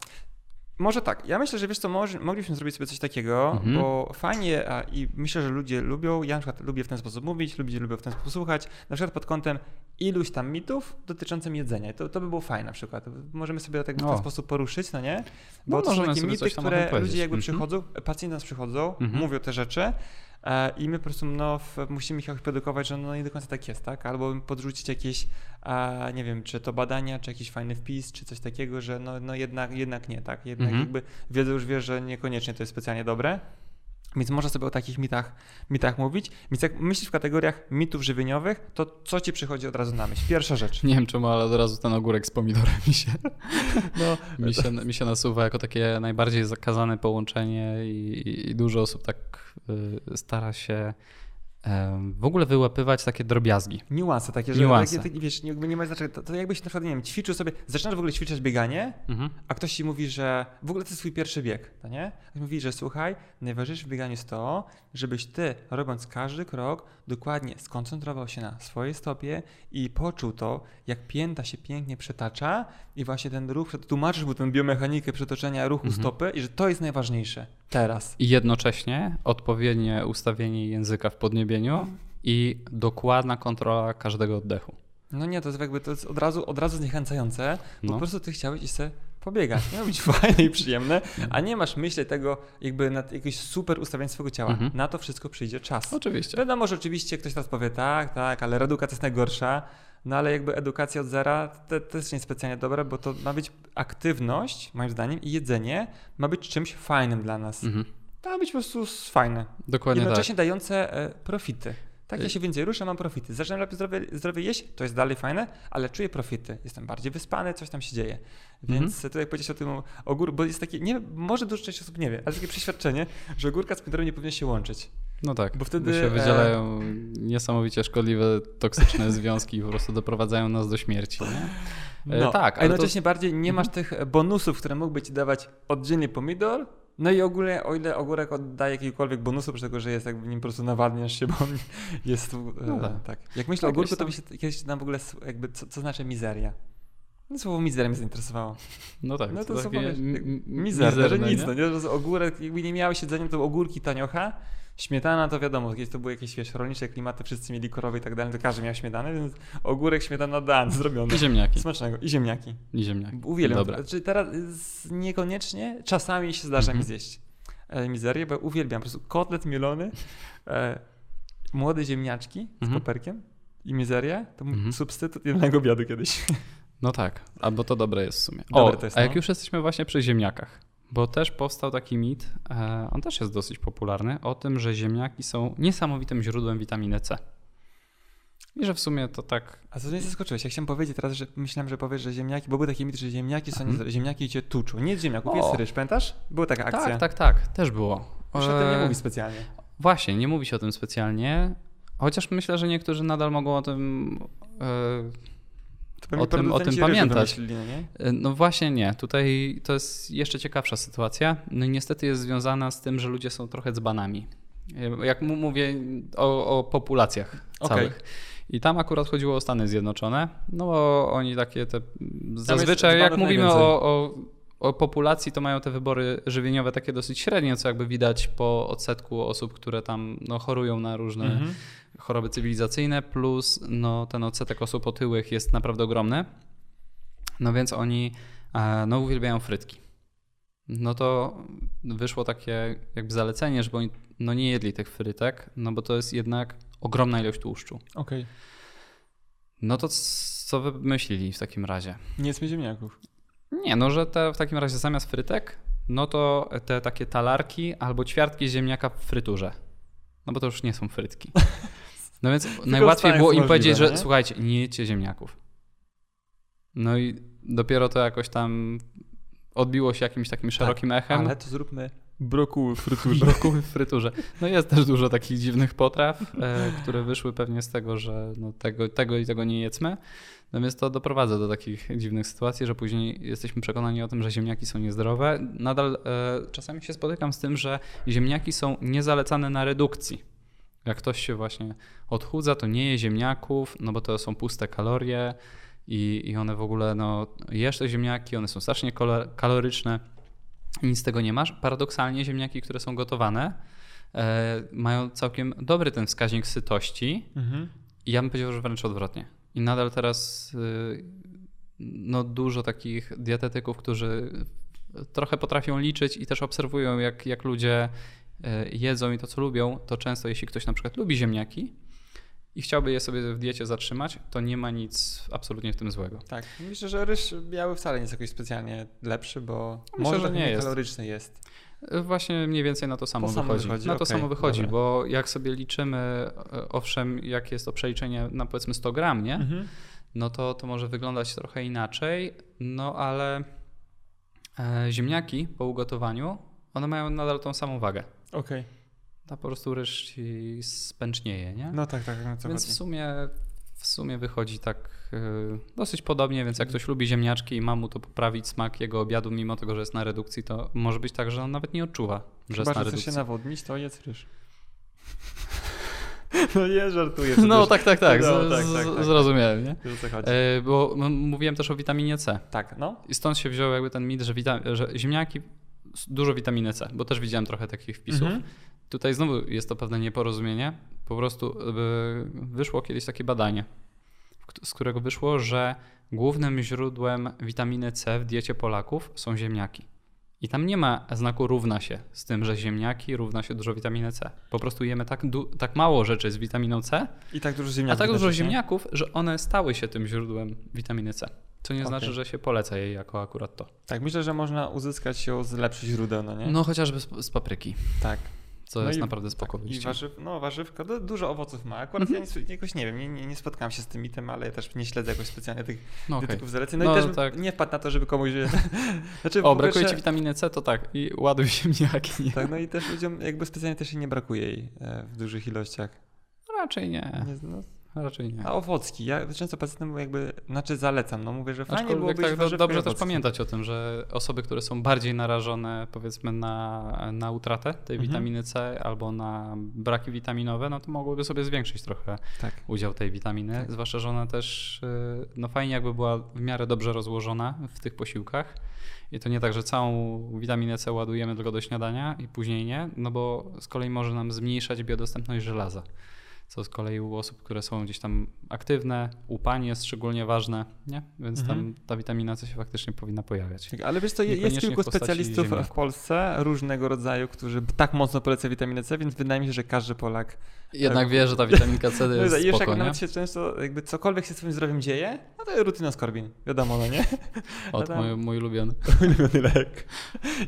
może tak, ja myślę, że wiesz co, może, moglibyśmy zrobić sobie coś takiego, Mhm. bo fajnie a, i myślę, że ludzie lubią, ja na przykład lubię w ten sposób mówić, ludzie lubią w ten sposób słuchać, na przykład pod kątem iluś tam mitów dotyczącym jedzenia. To, to by było fajne na przykład. Możemy sobie tak w ten O. sposób poruszyć, no nie? No, Bo to są takie mity, które ludzie jakby Mhm. przychodzą, pacjenci nas przychodzą, Mhm. mówią te rzeczy, I my po prostu no, musimy ich jakoś produkować, że no nie do końca tak jest, tak? Albo podrzucić jakieś, e, nie wiem, czy to badania, czy jakiś fajny wpis, czy coś takiego, że no, no jednak, jednak nie, tak? Jednak Mhm. jakby wiedzą już wie, że niekoniecznie to jest specjalnie dobre. Więc można sobie o takich mitach, mitach mówić. Więc jak myślisz w kategoriach mitów żywieniowych, to co ci przychodzi od razu na myśl? Pierwsza rzecz. Nie wiem czemu, ale od razu ten ogórek z pomidorem mi się, No, mi się, mi się nasuwa jako takie najbardziej zakazane połączenie i, i dużo osób tak y, stara się w ogóle wyłapywać takie drobiazgi. niuanse takie, że Niuanse. Takie, wiesz, nie, nie ma znaczenia. To, to jakbyś na przykład, nie wiem, ćwiczył sobie, zaczynasz w ogóle ćwiczyć bieganie, Mhm. a ktoś ci mówi, że w ogóle to jest twój pierwszy bieg, to nie? Ktoś mówi, że słuchaj, najważniejsze w bieganiu jest to, żebyś ty, robiąc każdy krok, dokładnie skoncentrował się na swojej stopie i poczuł to, jak pięta się pięknie przetacza i właśnie ten ruch, tłumaczysz mu tę biomechanikę przetoczenia ruchu Mhm. stopy i że to jest najważniejsze teraz. I jednocześnie odpowiednie ustawienie języka w podniebieniu i dokładna kontrola każdego oddechu. No nie, to jest jakby to jest od razu, od razu zniechęcające, bo No. po prostu ty chciałeś iść sobie pobiegać. Miało być fajne i przyjemne, a nie masz myśleć tego jakby nad jakieś super ustawienie swojego ciała. Mhm. Na to wszystko przyjdzie czas. Oczywiście. Wiadomo, że oczywiście ktoś teraz powie tak, tak, ale reedukacja jest najgorsza, no ale jakby edukacja od zera to też nie jest specjalnie dobra, bo to ma być aktywność, moim zdaniem, i jedzenie ma być czymś fajnym dla nas. Mhm. To ma być po prostu fajne. Dokładnie tak. Jednocześnie dające e, profity. Tak, ja Y- się więcej ruszę, mam profity. Zaczynam lepiej zdrowie, zdrowie jeść, to jest dalej fajne, ale czuję profity. Jestem bardziej wyspany, coś tam się dzieje. Więc Mhm. tutaj powiedzieć o tym ogór, bo jest takie, nie może duża część osób nie wie, ale takie przeświadczenie, że ogórka z pomidorem nie powinien się łączyć. No tak, Bo wtedy, wtedy e, się wydzielają niesamowicie szkodliwe, toksyczne związki i po prostu doprowadzają nas do śmierci. Nie? E, No, tak, a ale to- jednocześnie bardziej nie masz tych bonusów, które mógłby ci dawać oddzielnie pomidor. No i ogólnie, o ile ogórek oddaje jakiegokolwiek bonusu, przy tego, że jest jakby nim po prostu nawadniasz się, bo on jest tu, No e, tak. Jak myślę o Tak, ogórku, jest to tam- by się kiedyś nam w ogóle jakby, co, co znaczy mizeria? No, słowo mizeria mnie zainteresowało. No tak, No to, to co takie powiesz, m- jak- m- mizerne, że nic, nie? no nie, że ogórek, jakby nie miałeś jedzenia, to ogórki taniocha, śmietana to wiadomo, kiedyś to były jakieś, wiesz, rolnicze klimaty, wszyscy mieli korowe i tak dalej, to każdy miał śmietanę, więc ogórek, śmietana, dan, zrobiony. I ziemniaki. Smacznego. I ziemniaki. I ziemniaki. Uwielbiam. Dobra. Znaczy teraz niekoniecznie, czasami się zdarza mi Mhm. zjeść e, mizerię, bo uwielbiam po prostu kotlet mielony, e, młode ziemniaczki z Mhm. koperkiem i mizerię, to Mhm. substytut jednego obiadu kiedyś. No tak, albo to dobre jest w sumie. Dobre o, to jest, a jak no. już jesteśmy właśnie przy ziemniakach, bo też powstał taki mit, e, on też jest dosyć popularny, o tym, że ziemniaki są niesamowitym źródłem witaminy C. I że w sumie to tak A co mnie zaskoczyłeś? Ja chciałem powiedzieć teraz, że myślałem, że powiesz, że ziemniaki, bo był taki mit, że ziemniaki są Mhm. niezdrowe. Ziemniaki cię tuczą. Nie z ziemniaków, O. jest ryż, pamiętasz? Była taka akcja. Tak, tak, tak, też było. Już o tym nie E, mówi specjalnie. Właśnie, nie mówi się o tym specjalnie, chociaż myślę, że niektórzy nadal mogą o tym. pewnie o tym- o tym pamiętać. no e, No właśnie nie. Tutaj to jest jeszcze ciekawsza sytuacja. No i niestety jest związana z tym, że ludzie są trochę dzbanami. Jak mu mówię o, o populacjach całych. I tam akurat chodziło o Stany Zjednoczone, no oni takie te. Zazwyczaj, jak mówimy o, o, o populacji, to mają te wybory żywieniowe takie dosyć średnie, co jakby widać po odsetku osób, które tam no, chorują na różne Mhm. choroby cywilizacyjne, plus no, ten odsetek osób otyłych jest naprawdę ogromny. No więc oni e, no, uwielbiają frytki. No to wyszło takie jakby zalecenie, żeby oni no, nie jedli tych frytek, no bo to jest jednak ogromna ilość tłuszczu. Okej. No to co wy myśleli w takim razie? Nie jedzmy ziemniaków. Nie, no że te w takim razie zamiast frytek, no to te takie talarki albo ćwiartki ziemniaka w fryturze. No bo to już nie są frytki. No więc najłatwiej było im możliwe, powiedzieć, że nie? słuchajcie, nie jedźcie ziemniaków. No i dopiero to jakoś tam odbiło się jakimś takim szerokim echem. Ale to zróbmy brokuły w fryturze. Brokuły w fryturze. No jest też dużo takich dziwnych potraw, e, które wyszły pewnie z tego, że no tego, tego i tego nie jedzmy. Więc to doprowadza do takich dziwnych sytuacji, że później jesteśmy przekonani o tym, że ziemniaki są niezdrowe. Nadal e, czasami się spotykam z tym, że ziemniaki są niezalecane na redukcji. Jak ktoś się właśnie odchudza, to nie je ziemniaków, no bo to są puste kalorie i, i one w ogóle, no jesz te ziemniaki, one są strasznie kaloryczne nic z tego nie masz. Paradoksalnie ziemniaki, które są gotowane, e, mają całkiem dobry ten wskaźnik sytości Mhm. i ja bym powiedział, że wręcz odwrotnie. I nadal teraz y, no, dużo takich dietetyków, którzy trochę potrafią liczyć i też obserwują, jak, jak ludzie y, jedzą i to, co lubią, to często jeśli ktoś na przykład lubi ziemniaki i chciałby je sobie w diecie zatrzymać, to nie ma nic absolutnie w tym złego. Tak. Myślę, że ryż biały wcale nie jest jakoś specjalnie lepszy, bo Myślę, może że nie jest. kaloryczny jest. Właśnie mniej więcej na to samo To wychodzi. wychodzi, Na to okej, samo wychodzi, dobra. bo jak sobie liczymy, e, owszem, jak jest to przeliczenie na powiedzmy 100 gram, nie? Mhm. no to to może wyglądać trochę inaczej, no ale e, ziemniaki po ugotowaniu, one mają nadal tą samą wagę. Okej. Ta po prostu ryż ci spęcznieje, nie? No tak, tak, na co więc chodzi. w sumie, w sumie wychodzi tak e, dosyć podobnie, więc jak ktoś lubi ziemniaczki i ma mu to poprawić smak jego obiadu, mimo tego, że jest na redukcji, to może być tak, że on nawet nie odczuwa, że Chyba, jest na redukcji. się nawodnić, to jedz ryż. No nie, żartuję. No tak, tak, tak, No, tak, tak, tak. zrozumiałem, nie? Wiesz, o co chodzi. E, bo mówiłem też o witaminie C. Tak, no. I stąd się wziął jakby ten mit, że, że ziemniaki dużo witaminy C, bo też widziałem trochę takich wpisów. Mhm. Tutaj znowu jest to pewne nieporozumienie. Po prostu y, wyszło kiedyś takie badanie, z którego wyszło, że głównym źródłem witaminy C w diecie Polaków są ziemniaki. I tam nie ma znaku równa się z tym, że ziemniaki równa się dużo witaminy C. Po prostu jemy tak, tak mało rzeczy z witaminą C, I tak dużo a ziemniaków. tak dużo ziemniaków, że one stały się tym źródłem witaminy C. Co nie Okej. znaczy, że się poleca jej jako akurat to. Tak, myślę, że można uzyskać ją z lepszych źródeł, no nie? No chociażby z, z papryki, tak. Co No jest i- naprawdę spoko. I liście. warzyw, no warzywka, du- dużo owoców ma. Akurat Mhm. ja nie, jakoś nie wiem, nie, nie, nie spotkałem się z tym mitem, ale ja też nie śledzę jakoś specjalnie tych No dietyków zaleceń. No, No, i też tak. nie wpadł na to, żeby komuś... znaczy, O, brakuje ci witaminy C, to tak. I ładuj ziemniaki. Nie? Tak, no i też ludziom jakby specjalnie też jej nie brakuje jej w dużych ilościach. Raczej nie. Nie, no, Raczej nie. a owocki, ja często pacjentom jakby, znaczy zalecam, no mówię, że fajnie Aczkolwiek byłoby tak, do, dobrze też pamiętać o tym, że osoby, które są bardziej narażone powiedzmy na, na utratę tej Mhm. witaminy C albo na braki witaminowe, no to mogłyby sobie zwiększyć trochę Tak. udział tej witaminy. Tak. Zwłaszcza, że ona też y, no fajnie jakby była w miarę dobrze rozłożona w tych posiłkach. I to nie tak, że całą witaminę C ładujemy tylko do śniadania i później nie, no bo z kolei może nam zmniejszać biodostępność żelaza. Co z kolei u osób, które są gdzieś tam aktywne, upanie jest szczególnie ważne, nie? Więc Mhm. tam ta witamina C się faktycznie powinna pojawiać. Tak, ale wiesz co, je- jest kilku specjalistów w. Polsce różnego rodzaju, którzy tak mocno polecają witaminę C, więc wydaje mi się, że każdy Polak Jednak wie, że ta witaminka C No jest jeszcze spoko, jak nie? nawet się często, jakby cokolwiek się z twoim zdrowiem dzieje, no to rutynoskorbin, wiadomo, no nie? Od tam- mój, mój ulubiony. Ulubiony lek.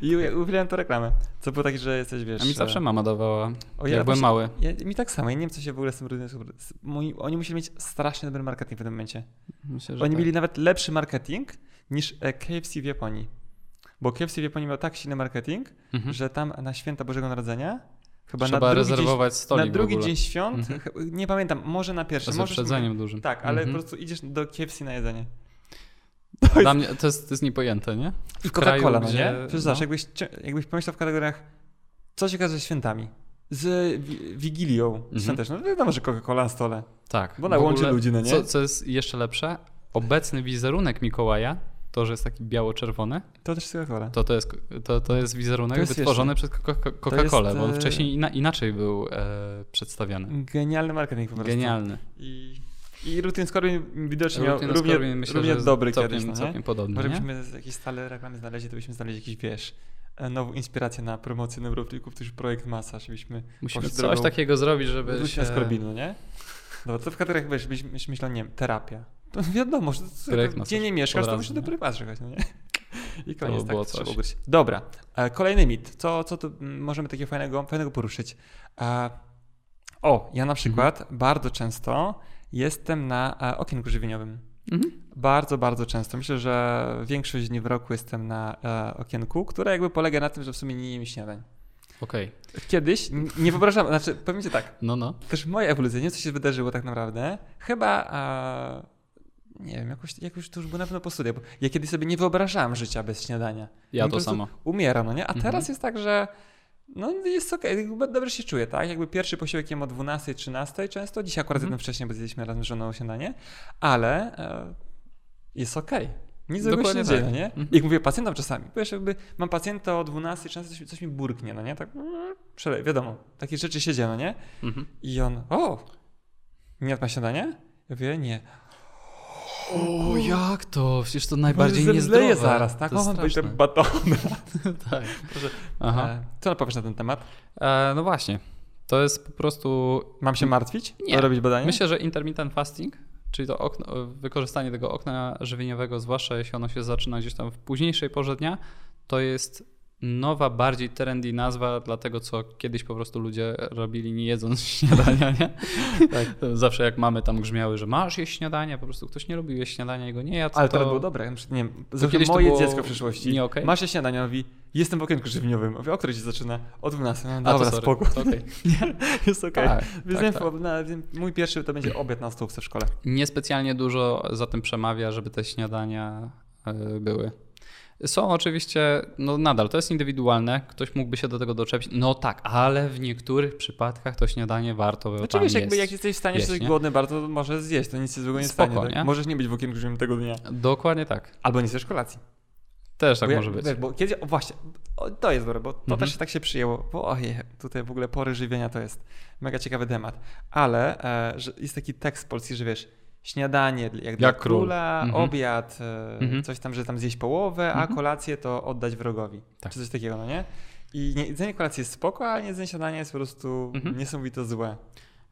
I u- uwielbiam to reklamę. Co było takie, że jesteś, wiesz... A mi zawsze mama dawała, O, jak byłem mały. Ja, mi tak samo, ja nie wiem, co się w ogóle z tym oni musieli mieć strasznie dobry marketing w tym momencie. Myślę, że Oni tak. mieli nawet lepszy marketing niż e, KFC w Japonii. Bo KFC w Japonii miał tak silny marketing, Mhm. że tam na święta Bożego Narodzenia, chyba Trzeba na drugi, rezerwować dzień, stolik na drugi dzień świąt, Mhm. nie pamiętam, może na pierwszy, Z możesz wyprzedzeniem dużym. Tak, ale Mhm. po prostu idziesz do KFC na jedzenie. Dla mnie to jest, to jest niepojęte, nie? I W kraju, Coca-Cola, no nie? Przecież no. zobacz, jakbyś, jakbyś pomyślał w kategoriach, co się okaże ze świętami. Z wi- Wigilią Mhm. świąteczną. No wiadomo, że Coca-Cola na stole. Tak. Bo ona łączy ogóle, ludzi, no nie? Co, co jest jeszcze lepsze, obecny wizerunek Mikołaja, to, że jest taki biało-czerwony, To też Coca-Cola. to, to, jest, to, to jest wizerunek To jest wytworzony przez Coca- Coca-Colę, bo on e, wcześniej ina, inaczej był e, przedstawiony. Genialny marketing po prostu. Genialny. I, i Rutin Scorbin widocznie miał równie, myślę, równie dobry całkiem, kiedyś, no całkiem podobny, Może byśmy jakieś stale reklamy znaleźli, to byśmy znaleźli jakiś, wiesz, nową inspirację na promocję neuroplików, to już projekt masa, żebyśmy Musimy coś drogą takiego zrobić, żeby Rutina się... Scorbinu, nie? No to w kategoriach, byś byś myślał, nie wiem, terapia. To wiadomo, że to, gdzie nie mieszkasz, to musisz do nie? prywatnego jechać, no nie? I To koniec, by tak było to trzeba coś. ugryźć. Dobra, e, kolejny mit. Co, co tu mm, możemy takiego fajnego, fajnego poruszyć? E, o, ja na przykład Mhm. bardzo często jestem na e, okienku żywieniowym. Mhm. Bardzo, bardzo często. Myślę, że większość dni w roku jestem na e, okienku, które jakby polega na tym, że w sumie nie jem śniadań. Okej, Kiedyś, n- nie wyobrażam, znaczy powiem ci tak, no no. też moja ewolucja, nie wiem, co się wydarzyło tak naprawdę. Chyba, e, nie wiem, jakoś, jakoś to już było na pewno po studiach, bo ja kiedyś sobie nie wyobrażałem życia bez śniadania. Ja to samo. Umieram, no nie? A Mhm. teraz jest tak, że no jest okej, okay, dobrze się czuję, tak? Jakby pierwszy posiłek jem o 12, 13 często, dzisiaj akurat jedno wcześniej, bo zjedliśmy razem z żoną śniadanie, ale e, jest okej. Nic złego się nie dzieje, tak. no nie? Mhm. Jak mówię pacjentom czasami, bo jakby mam pacjenta o 12, często coś, coś mi burknie, no nie? Tak, mm, przele- wiadomo, takie rzeczy się dzieją, no nie? Mhm. I on, o, nie pan śniadanie? Ja mówię, nie. O, jak to? Przecież to najbardziej Może niezdrowe. zaraz, tak? To jest O, będzie straszne. baton. tak. Proszę. Aha. E, co powiesz na ten temat? E, no właśnie. To jest po prostu. Mam się martwić? Nie. Robić badanie? Myślę, że intermittent fasting, czyli to okno, wykorzystanie tego okna żywieniowego, zwłaszcza jeśli ono się zaczyna gdzieś tam w późniejszej porze dnia, to jest nowa, bardziej trendy nazwa dla tego, co kiedyś po prostu ludzie robili nie jedząc śniadania, nie? Tak. Zawsze jak mamy tam grzmiały, że masz jeść śniadanie, po prostu ktoś nie lubił jeść śniadania i go nie jadł. Ale to, było dobre. Nie wiem, To to kiedyś to moje było dziecko w przyszłości. nie okej? Masz się śniadanie, mówi, jestem w okienku żywieniowym. Mówię, o której się zaczyna? O 12. No, to dobra, spoko. To okej. Jest okej. Tak, Więc tak, tak. na- mój pierwszy to będzie obiad na stołówce w szkole. Niespecjalnie dużo za tym przemawia, żeby te śniadania e, były. Są oczywiście, no nadal to jest indywidualne, ktoś mógłby się do tego doczepić. No tak, ale w niektórych przypadkach to śniadanie warto Znaczy tam wiesz, jest. jakby jak jesteś w stanie, Jeść, nie? głodny bardzo, to możesz zjeść. To nic się złego nie Spoko, stanie. Tak? nie? Możesz nie być w okienku żywym tego dnia. Dokładnie tak. Albo nie zjesz kolacji. Też tak bo ja- może być. Wiesz, bo kiedyś, o właśnie, o, to jest dobre, bo to Mhm. też tak się przyjęło. Bo ojej, tutaj w ogóle pory żywienia to jest mega ciekawy temat. Ale e, że jest taki tekst polski, że wiesz, śniadanie jak, dla Jak król. króla, Mhm. obiad, e, Mhm. coś tam, że tam zjeść połowę, a Mhm. kolację to oddać wrogowi. Tak. Czy coś takiego, no nie? I nie, jedzenie kolacji jest spoko, a jedzenie śniadania jest po prostu Mhm. niesamowito złe.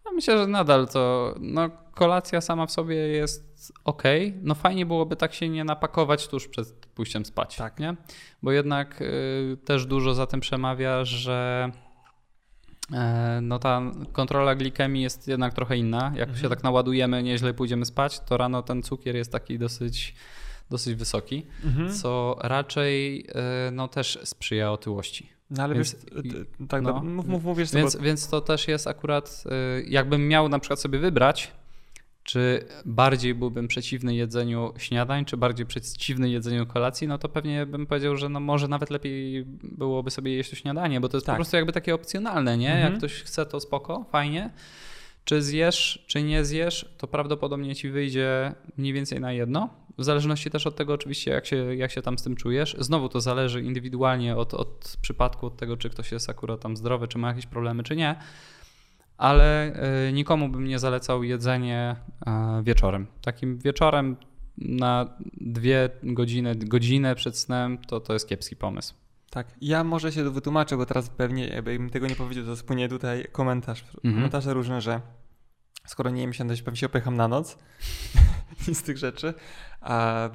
Ja myślę, że nadal to, no kolacja sama w sobie jest ok. No fajnie byłoby tak się nie napakować tuż przed pójściem spać, Tak. nie? Bo jednak y, też dużo za tym przemawia, że no ta kontrola glikemii jest jednak trochę inna. Jak Mhm. się tak naładujemy, nieźle pójdziemy spać, to rano ten cukier jest taki dosyć, dosyć wysoki, Mhm. co raczej y, no też sprzyja otyłości. No ale Więc- wiesz, t- tak, no. no, mów, mów, mówisz Więc, sobie. więc to też jest akurat, jakbym miał na przykład sobie wybrać, czy bardziej byłbym przeciwny jedzeniu śniadań, czy bardziej przeciwny jedzeniu kolacji, no to pewnie bym powiedział, że no może nawet lepiej byłoby sobie jeść to śniadanie, bo to jest Tak. po prostu jakby takie opcjonalne, nie? Mhm. Jak ktoś chce, to spoko, fajnie. Czy zjesz, czy nie zjesz, to prawdopodobnie ci wyjdzie mniej więcej na jedno. W zależności też od tego, oczywiście, jak się, jak się tam z tym czujesz. Znowu to zależy indywidualnie od, od przypadku, od tego, czy ktoś jest akurat tam zdrowy, czy ma jakieś problemy, czy nie. Ale y, nikomu bym nie zalecał jedzenie y, wieczorem. Takim wieczorem na dwie godziny, godzinę przed snem, to, to jest kiepski pomysł. Tak, ja może się wytłumaczę, bo teraz pewnie, jakbym tego nie powiedział, to spłynie tutaj komentarz, Mhm. komentarze różne, że skoro nie jem się, to pewnie się opycham na noc i z tych rzeczy,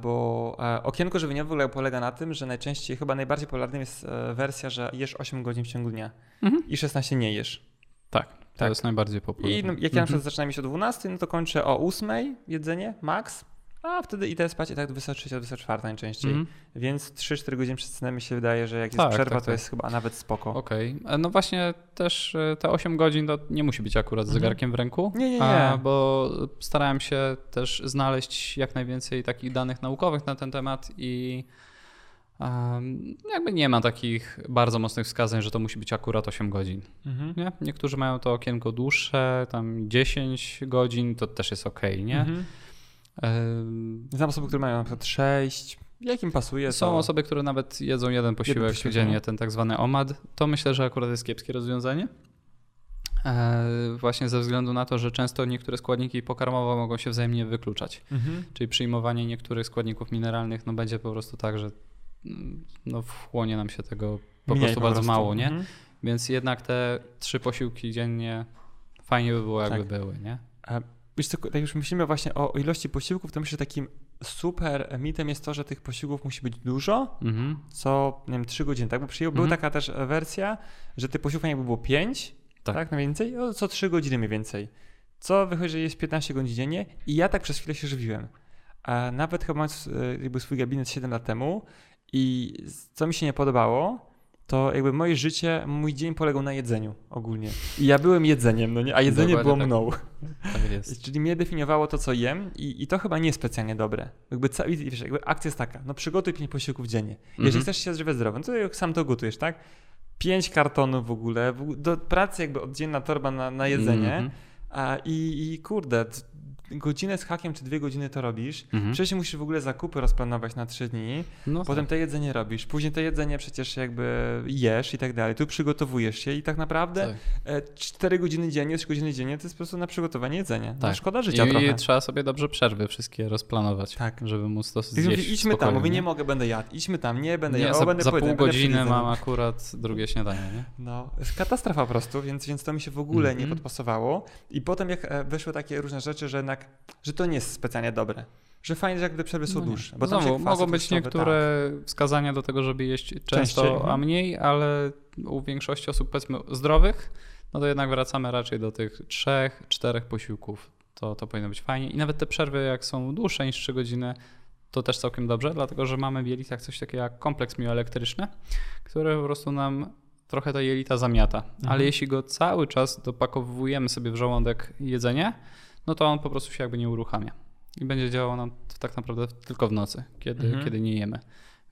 bo okienko żywieniowe w ogóle polega na tym, że najczęściej, chyba najbardziej popularnym jest e, wersja, że jesz 8 godzin w ciągu dnia Mhm. i 16 nie jesz. Tak, to Tak. jest najbardziej popularne. I jak ja na Mhm. przykład zaczynam jeść o 12, no to kończę o 8 jedzenie, max, a wtedy idę spać i tak do 23, 24 najczęściej. Mhm. Więc 3-4 godziny przed snem mi się wydaje, że jak jest Tak, przerwa, tak, to tak. jest chyba nawet spoko. Okej. E, No właśnie też e, te 8 godzin to nie musi być akurat z Mhm. zegarkiem w ręku. Nie, nie, nie. A, bo starałem się też znaleźć jak najwięcej takich danych naukowych na ten temat i jakby nie ma takich bardzo mocnych wskazań, że to musi być akurat 8 godzin. Mhm. Nie? Niektórzy mają to okienko dłuższe, tam 10 godzin, to też jest ok, nie? Mhm. Znam osoby, które mają na przykład 6. Jak im pasuje? są to... osoby, które nawet jedzą jeden posiłek, posiłek, dziennie, no. ten tak zwany omad. To myślę, że akurat jest kiepskie rozwiązanie. E, właśnie ze względu na to, że często niektóre składniki pokarmowe mogą się wzajemnie wykluczać. Mhm. Czyli przyjmowanie niektórych składników mineralnych no będzie po prostu tak, że no wchłonie nam się tego po Mniej prostu bardzo mało, nie? Mhm. Więc jednak te trzy posiłki dziennie fajnie by było, jakby Tak. były, nie? A Wiesz co, jak już myślimy właśnie o ilości posiłków, to myślę, że takim super mitem jest to, że tych posiłków musi być dużo, Mhm. co, nie wiem, 3 godziny, tak? Bo przyjął, Mhm. była taka też e, wersja, że tych posiłków jakby było 5, Tak. tak, mniej więcej, o, co 3 godziny mniej więcej. Co wychodzi, że jest 15 godzin dziennie i ja tak przez chwilę się żywiłem. A nawet chyba mając e, jakby swój gabinet 7 lat temu i co mi się nie podobało, to jakby moje życie, mój dzień polegał na jedzeniu ogólnie. I ja byłem jedzeniem, no nie? A jedzenie Dokładnie było tak. mną. Tak jest. Czyli mnie definiowało to, co jem i, i to chyba nie jest specjalnie dobre. Jakby, ca- wiesz, jakby akcja jest taka, no przygotuj pięć posiłków dziennie. Jeżeli Mhm. chcesz się odżywiać zdrowo, no to sam to gotujesz, tak? Pięć kartonów w ogóle, do pracy jakby oddzielna torba na, na jedzenie Mhm. a, i, i kurde, godzinę z hakiem czy dwie godziny to robisz. Mhm. Wcześniej musisz w ogóle zakupy rozplanować na trzy dni, No potem tak. to jedzenie robisz, później to jedzenie przecież jakby jesz i tak dalej, tu przygotowujesz się i tak naprawdę tak. e, cztery godziny dziennie, trzy godziny dziennie to jest po prostu na przygotowanie jedzenia. No, Tak. szkoda życia I, trochę. I trzeba sobie dobrze przerwy wszystkie rozplanować, Tak. żeby móc to zjeść mówi, idźmy tam, mówię, nie mogę, będę jadł. Idźmy tam, nie będę Nie, jadł, za, będę za pół będę godziny mam akurat drugie śniadanie, nie? No, katastrofa po prostu, więc, więc to mi się w ogóle nie Mhm. podpasowało. I potem jak e, wyszły takie różne rzeczy, że jednak, że to nie jest specjalnie dobre. Że fajnie, że jakby przerwy są No dłuższe. Bo Znowu, mogą być niektóre wskazania do tego, żeby jeść często, Częściej, mhm. a mniej, ale u większości osób powiedzmy zdrowych, no to jednak wracamy raczej do tych trzech, czterech posiłków. To, to powinno być fajnie. I nawet te przerwy, jak są dłuższe niż 3 godziny, to też całkiem dobrze, dlatego że mamy w jelitach coś takiego jak kompleks mioelektryczny, który po prostu nam trochę te jelita zamiata. Mhm. Ale jeśli go cały czas dopakowujemy sobie w żołądek jedzenie, no to on po prostu się jakby nie uruchamia. I będzie działał nam tak naprawdę tylko w nocy, kiedy, Mhm. kiedy nie jemy.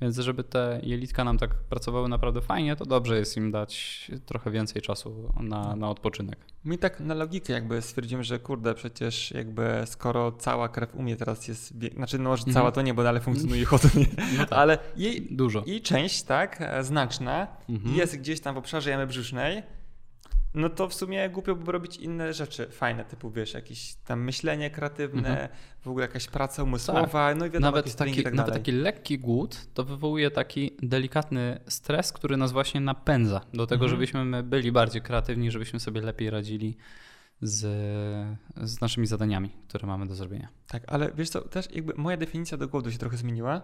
Więc żeby te jelitka nam tak pracowały naprawdę fajnie, to dobrze jest im dać trochę więcej czasu na, na odpoczynek. Mi tak na logikę jakby stwierdziłem, że kurde, przecież jakby skoro cała krew u mnie teraz jest, znaczy no może Mhm. cała to nie, bo dalej funkcjonuje i chodzę, nie? No tak, ale jej, dużo. jej część, tak, e, znaczna, Mhm. jest gdzieś tam w obszarze jamy brzusznej, no to w sumie głupio by robić inne rzeczy fajne, typu wiesz, jakieś tam myślenie kreatywne, Mhm. w ogóle jakaś praca umysłowa, no i wiadomo, Nawet taki, tak nawet taki lekki głód to wywołuje taki delikatny stres, który nas właśnie napędza do tego, Mhm. żebyśmy my byli bardziej kreatywni, żebyśmy sobie lepiej radzili z, z naszymi zadaniami, które mamy do zrobienia. Tak, ale wiesz co, też jakby moja definicja do głodu się trochę zmieniła.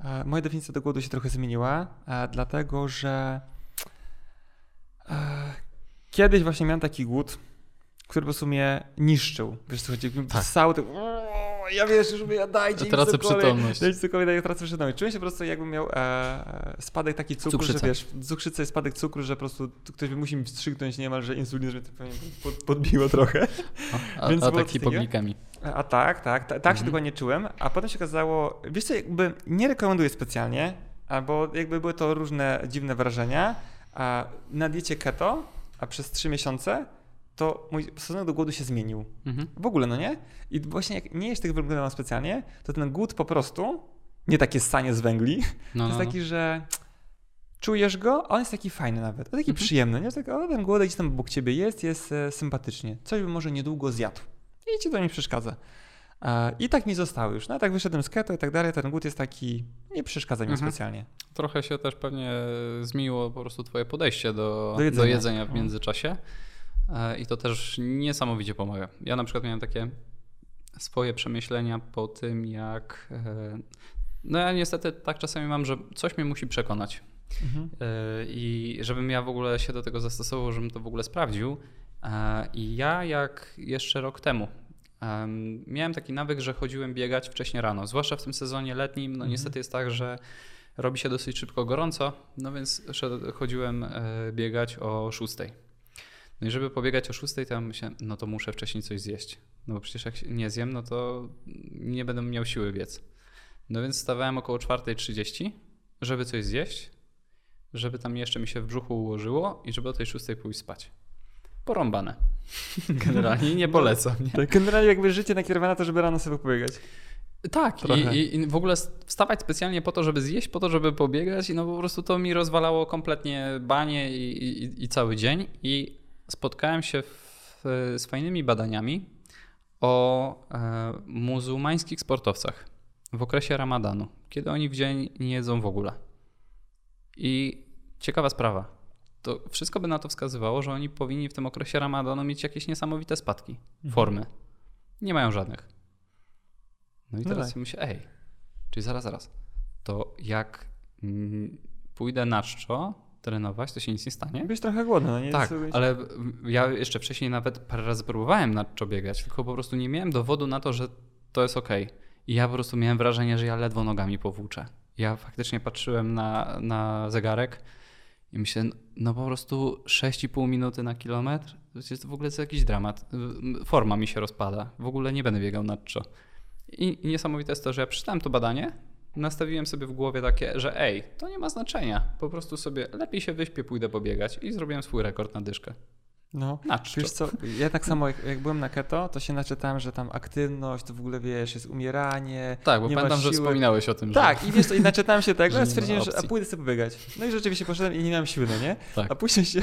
E, Moja definicja do głodu się trochę zmieniła, e, dlatego że e, kiedyś właśnie miałem taki głód, który po prostu mnie niszczył. Wiesz co chodzi? Tak. Cały ja wiesz, już mówię, dajcie mi Tracę cokolwiek. przytomność. Dajcie cokolwiek, ja tracę przytomność. Czułem się po prostu jakbym miał e, spadek taki cukru, Cukrzyca. że wiesz, cukrzyca jest spadek cukru, że po prostu ktoś by musi mi wstrzyknąć niemalże insulin, żeby to pod, podbiło trochę. A, Więc a tak coś hipoglikemii. A tak, tak, ta, tak się Mhm. dokładnie czułem, a potem się okazało, wiesz co, jakby nie rekomenduję specjalnie, albo jakby były to różne dziwne wrażenia, a na diecie keto, a przez trzy miesiące, to mój stosunek do głodu się zmienił. Mhm. W ogóle, no nie? I właśnie jak nie jest tych węglowodanów specjalnie, to ten głód po prostu, nie takie sanie z węgli, No, to no, jest no. taki, że czujesz go, a on jest taki fajny nawet, taki Mhm. przyjemny, nie? Tak, o, ten głodek gdzieś tam obok ciebie jest, jest e, sympatycznie. Coś by może niedługo zjadł. I ci to nie przeszkadza. E, I tak mi zostało już. No tak wyszedłem z keto i tak dalej, ten głód jest taki, nie przeszkadza mi Mhm. specjalnie. Trochę się też pewnie zmieniło po prostu twoje podejście do, Do jedzenia. do jedzenia w No. międzyczasie E, i to też niesamowicie pomaga. Ja na przykład miałem takie swoje przemyślenia po tym, jak... e, No ja niestety tak czasami mam, że coś mnie musi przekonać. Mhm. I żebym ja w ogóle się do tego zastosował, żebym to w ogóle sprawdził. I ja jak jeszcze rok temu em, miałem taki nawyk, że chodziłem biegać wcześnie rano, zwłaszcza w tym sezonie letnim. No Mhm. niestety jest tak, że robi się dosyć szybko gorąco, no więc chodziłem e, biegać o 6. No i żeby pobiegać o 6, to ja myślę, no to muszę wcześniej coś zjeść. No bo przecież jak się nie zjem, no to nie będę miał siły biec. No więc wstawałem około 4.30 żeby coś zjeść, żeby tam jeszcze mi się w brzuchu ułożyło i żeby o tej szóstej pójść spać. Porąbane. Generalnie nie polecam. Nie? Tak, generalnie jakby życie nakierowane na to, żeby rano sobie pobiegać. Tak, i, i w ogóle wstawać specjalnie po to, żeby zjeść, po to, żeby pobiegać, i no po prostu to mi rozwalało kompletnie banie i, i, i cały dzień. I spotkałem się w, z fajnymi badaniami o e, muzułmańskich sportowcach w okresie ramadanu, kiedy oni w dzień nie jedzą w ogóle. I ciekawa sprawa. To wszystko by na to wskazywało, że oni powinni w tym okresie ramadanu mieć jakieś niesamowite spadki Mhm. formy. Nie mają żadnych. No i No teraz tak. myślę, ej, czyli zaraz, zaraz, to jak mm, pójdę na czczo trenować, to się nic nie stanie? Byś trochę głodny, no nie? Tak, ale ja jeszcze wcześniej nawet parę razy próbowałem na czczo biegać, tylko po prostu nie miałem dowodu na to, że to jest ok. I ja po prostu miałem wrażenie, że ja ledwo nogami powłóczę. Ja faktycznie patrzyłem na, na zegarek i myślę, no po prostu 6,5 minuty na kilometr, to jest w ogóle to jakiś dramat. Forma mi się rozpada, w ogóle nie będę biegał na czczo. I, I niesamowite jest to, że ja przeczytałem to badanie, nastawiłem sobie w głowie takie, że ej, to nie ma znaczenia. Po prostu sobie lepiej się wyśpię, pójdę pobiegać i zrobiłem swój rekord na dyszkę. No. Na czczo. Wiesz co, ja tak samo jak, jak byłem na keto, to się naczytałem, że tam aktywność, to w ogóle wiesz, jest umieranie. Tak, bo pamiętam, że wspominałeś o tym. Tak, że... i wiesz i naczytałem się tego, ma stwierdziłem, że a pójdę sobie pobiegać. No i rzeczywiście poszedłem i nie miałem siły, no nie? Tak. A później się,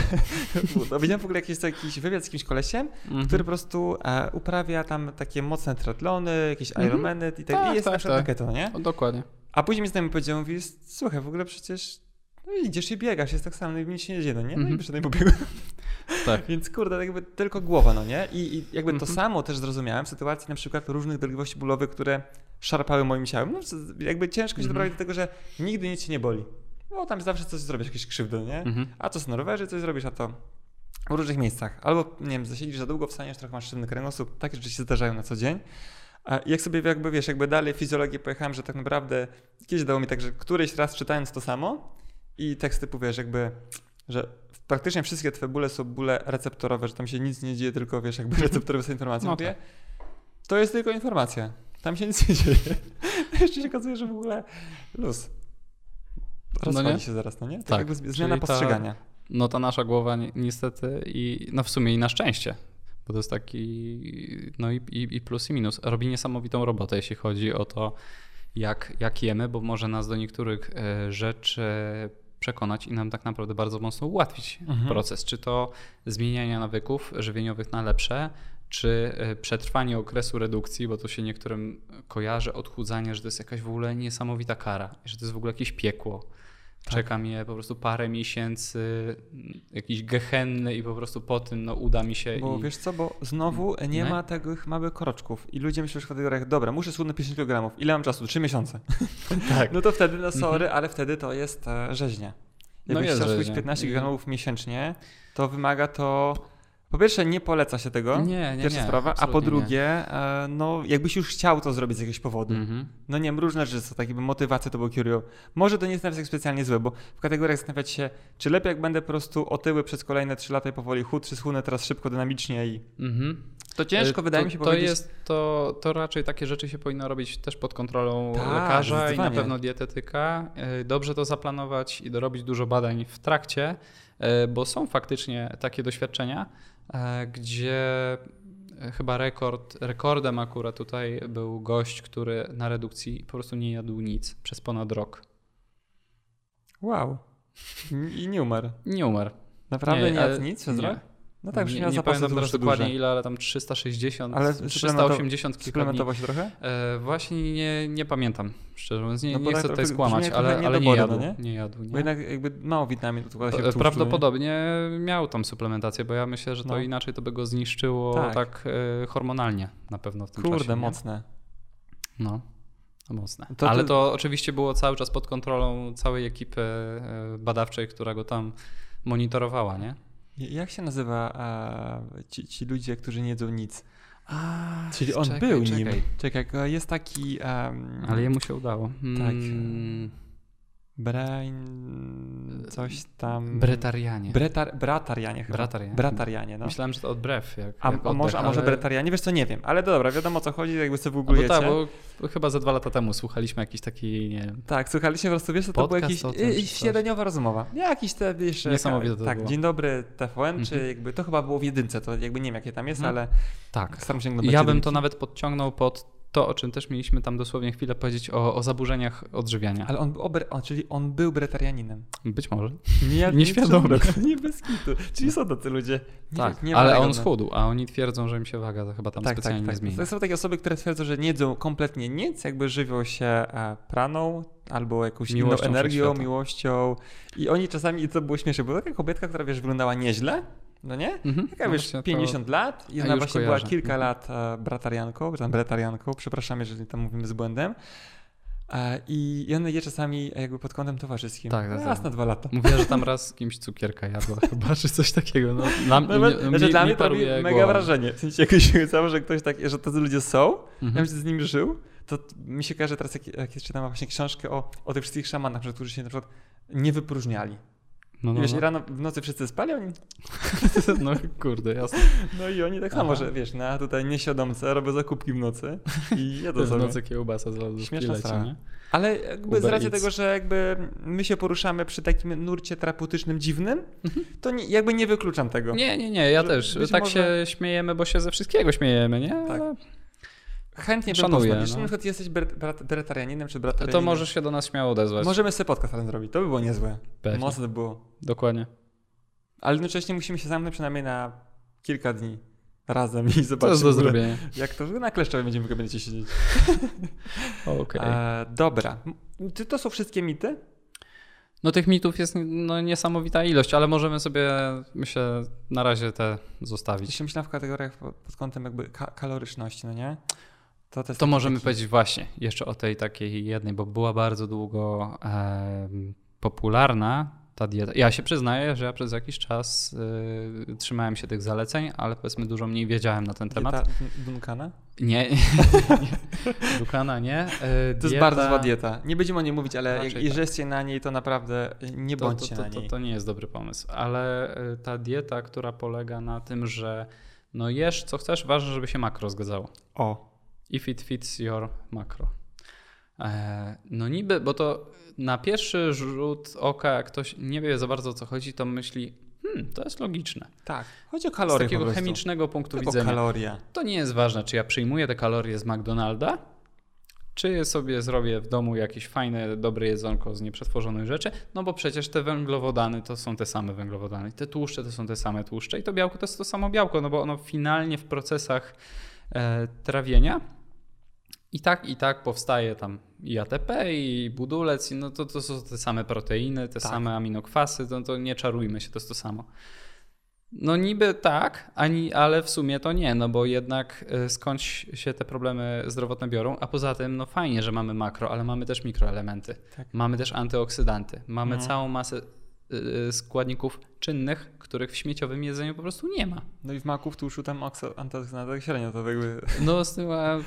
widziałem w ogóle jakiś, jakiś wywiad z jakimś kolesiem, Mhm. który po prostu e, uprawia tam takie mocne triatlony, jakieś Mhm. Ironmany i tak, Tak, i jest tak, na przykład tak. na keto, no nie? O, dokładnie. A później mi znajomy powiedział, mówi, słuchaj, w ogóle przecież no idziesz i biegasz, jest tak samo, no i nic się nie dzieje, no nie? No i Mhm. przyszedłem i pobiegłem. Tak. Więc kurde, jakby tylko głowa, no nie? I, i jakby to Mhm. samo też zrozumiałem w sytuacji na przykład różnych dolegliwości bólowych, które szarpały moim ciałem. No jakby ciężko się Mhm. doprowadzić do tego, że nigdy nic cię nie boli. No tam zawsze coś zrobisz, jakieś krzywdy, nie? Mhm. A co na rowerze, coś zrobisz, a to w różnych miejscach. Albo, nie wiem, zasiedzisz za długo, wstaniesz, trochę masz sztywny kręgosłup. Takie rzeczy się zdarzają na co dzień. A jak sobie jakby, wiesz, jakby dalej fizjologię pojechałem, że tak naprawdę kiedyś dało mi tak, że któryś raz czytając to samo i tekst typu, wiesz, jakby, że praktycznie wszystkie twoje bóle są bóle receptorowe, że tam się nic nie dzieje, tylko wiesz, jakby receptorowe są informacje. No Mówię, to jest tylko informacja. Tam się nic nie dzieje. Jeszcze się okazuje, że w ogóle luz. Rozchodzi nie? się zaraz, no nie? Tak, Tak, jakby zmiana ta- postrzegania. No ta nasza głowa ni- niestety i no w sumie i na szczęście, bo to jest taki no i, i, i plus i minus. Robi niesamowitą robotę, jeśli chodzi o to, jak, jak jemy, bo może nas do niektórych e, rzeczy przekonać i nam tak naprawdę bardzo mocno ułatwić Mhm. proces. Czy to zmieniania nawyków żywieniowych na lepsze, czy e, przetrwanie okresu redukcji, bo to się niektórym kojarzy odchudzanie, że to jest jakaś w ogóle niesamowita kara, że to jest w ogóle jakieś piekło. Tak. Czeka mnie po prostu parę miesięcy, mm, jakiś gehenny i po prostu po tym no, uda mi się Bo i... wiesz co, bo znowu nie, Nie? ma tych małych kroczków i ludzie myślą, w kategoriach, dobra, muszę schudnąć 50 kg, ile mam czasu? 3 miesiące. Tak. No to wtedy, no sorry, ale wtedy to jest e, rzeźnia. No Jakbyś jest chciał schudnąć rzeźnia. 15 I- gramów miesięcznie, to wymaga to... Po pierwsze, nie poleca się tego, Nie, nie, pierwsza nie, sprawa, a po nie. drugie, e, no jakbyś już chciał to zrobić z jakiegoś powodu. Mhm. No nie wiem, różne rzeczy są, tak jakby motywacje to był curio. Może to nie jest nawet specjalnie złe, bo w kategoriach zastanawiać się, czy lepiej jak będę po prostu otyły przez kolejne 3 lata i powoli chud, czy schudnę teraz szybko, dynamicznie i... Mhm. To ciężko E, wydaje to, mi się to powiedzieć... Jest, to, to raczej takie rzeczy się powinno robić też pod kontrolą Tak, lekarza i na pewno dietetyka. E, Dobrze to zaplanować i dorobić dużo badań w trakcie, bo są faktycznie takie doświadczenia, e, gdzie e, chyba rekord, rekordem akurat tutaj był gość, który na redukcji po prostu nie jadł nic przez ponad rok. Wow. I nie umarł. Nie umarł. Naprawdę nie, Nie, jadł nic przez rok? No tak, już nie, nie pamiętam teraz dokładnie duże. ile, ale tam 360, Ale 380 kilka się trochę? E, właśnie nie, nie pamiętam, szczerze mówiąc. Nie, No nie chcę tutaj skłamać, ale, trochę ale nie jadł. no nie? Nie jadł, nie? Bo jednak jakby mało witamin odkłada się w tłuszczu, Prawdopodobnie miał tam suplementację, bo ja myślę, że to No. inaczej to by go zniszczyło Tak. tak, e, hormonalnie na pewno w nie? tym Kurde, czasie. nie? mocne. No, mocne. To Ale to oczywiście było cały czas pod kontrolą całej ekipy e, badawczej, która go tam monitorowała, nie? Jak się nazywa a, ci, ci ludzie, którzy nie jedzą nic? A, Czyli on czekaj, był czekaj. nim. Czekaj, jest taki... Um, Ale jemu się udało. Tak. Mm, Brain... coś tam... Bretarianie. Bretar... Bratarianie chyba. Bratarianie. Bratarianie, no. Myślałem, że to od brew. Jak, A, jak a, może, a może ale- bretarianie? Wiesz co, nie wiem. Ale dobra, wiadomo o co chodzi, jakby sobie A bo googlujecie. tak, bo chyba ze dwa lata temu słuchaliśmy jakiś taki, nie wiem, Tak, słuchaliście po prostu, wiesz, co to był Podcast jakiś y, śniadaniowa rozmowa. Jakiś te, wiesz... Niesamowite to Tak, było. Dzień dobry TVN, czy Mhm. jakby, to chyba było w jedynce, to jakby nie wiem jakie tam jest, Mhm. ale tak. staram się Ja bym jedynki. to nawet podciągnął pod to, o czym też mieliśmy tam dosłownie chwilę powiedzieć, o, o zaburzeniach odżywiania. Ale on, był obre- o, czyli on był bretarianinem. Być może. Nie, Nieświadomy. Nie, nie bez kitu. Czyli są tacy ludzie. Nie, tak, nie ale on schudł, a oni twierdzą, że im się waga to chyba tam Tak, tak, specjalnie tak. nie zmieni. To są takie osoby, które twierdzą, że nie jedzą kompletnie nic, jakby żywią się e, praną albo jakąś Miłością energią, miłością. I oni czasami, i to było śmieszne, była taka kobietka, która wiesz, wyglądała nieźle, no nie? Mhm. Taka No wiesz, właśnie to- 50 lat i ona właśnie kojarzę. była kilka Mhm. lat e, bratarianką, czy tam bretarianką, przepraszam, jeżeli tam mówimy z błędem. E, I, I ona je czasami jakby pod kątem towarzyskim. Tak, tak, tak. Raz na dwa lata. Mówiła, że tam raz z kimś cukierka jadła chyba, czy coś takiego. No, dla, No, mnie, no, znaczy, mi, dla mi mnie to robi mega głowa. wrażenie. W sensie jakoś się cało, że ktoś tak, że tacy ludzie są, ja Mhm. bym się z nimi żył, to mi się każe teraz, jak, jak czytam właśnie książkę o, o tych wszystkich szamanach, którzy się na przykład nie wypróżniali. No, no, wiesz, no. rano w nocy wszyscy spali, oni, no kurde, jasne. no i oni tak samo, Aha. że wiesz, na tutaj nieświadomce robią zakupki w nocy i jedzą To w sobie. nocy kiełbasa z Śmieszna sprawa. nie? Ale jakby z Uber racji Eats. tego, że jakby my się poruszamy przy takim nurcie terapeutycznym dziwnym, to nie, jakby nie wykluczam tego. Nie, nie, nie, ja Że też. Tak może- się śmiejemy, bo się ze wszystkiego śmiejemy, nie? Tak. Chętnie bym Szanuję, poznał. Jeśli no. na przykład jesteś bre- brat- bretarianinem czy To bratarianinem, możesz się do nas śmiało odezwać. możemy sobie podcast razem zrobić. To by było niezłe. Pewnie. Mocne by było. Dokładnie. Ale jednocześnie musimy się zamknąć przynajmniej na kilka dni razem i To jest zobaczyć do zrobienia. jak to na kleszczowie będziemy będziecie siedzieć. Okej. E, dobra. Czy to są wszystkie mity? No tych mitów jest no, niesamowita ilość, ale możemy sobie, myślę, na razie te zostawić. Jeśli myślałem w kategoriach pod, pod kątem jakby ka- kaloryczności, no nie? To, to, możemy taki- powiedzieć właśnie jeszcze o tej takiej jednej, bo była bardzo długo em, popularna ta dieta. Ja się przyznaję, że ja przez jakiś czas y, trzymałem się tych zaleceń, ale powiedzmy dużo mniej wiedziałem na ten temat. Dieta Dun- Duncana? Nie, nie. Nie. Y, To jest bardzo zła dieta. Nie będziemy o niej mówić, ale Raczej jeżeli tak. na niej, to naprawdę nie To, bądźcie to, to, na to, to nie jest dobry pomysł, ale y, ta dieta, która polega na tym, że no jesz co chcesz, ważne, żeby się makro zgadzało. O, If it fits your macro. E, No niby, bo to na pierwszy rzut oka, jak ktoś nie wie za bardzo o co chodzi, to myśli, hmm, to jest logiczne. tak. Chodzi o Z kalorie po takiego chemicznego punktu Tylko widzenia. kaloria. To nie jest ważne, czy ja przyjmuję te kalorie z McDonalda, czy sobie zrobię w domu jakieś fajne, dobre jedzonko z nieprzetworzonych rzeczy, no bo przecież te węglowodany to są te same węglowodany, te tłuszcze to są te same tłuszcze i to białko to jest to samo białko, no bo ono finalnie w procesach e, trawienia i tak, i tak powstaje tam i ATP, i budulec, i no to, to są te same proteiny, te Tak. same aminokwasy, to, to nie czarujmy się, to jest to samo. No niby tak, ani, ale w sumie to nie, no bo jednak y, skądś się te problemy zdrowotne biorą, a poza tym no fajnie, że mamy makro, ale mamy też mikroelementy, Tak. mamy też antyoksydanty, mamy Mhm. całą masę składników czynnych, których w śmieciowym jedzeniu po prostu nie ma. No i w maku w tłuszu tam antyoksydantach średnio to jakby... No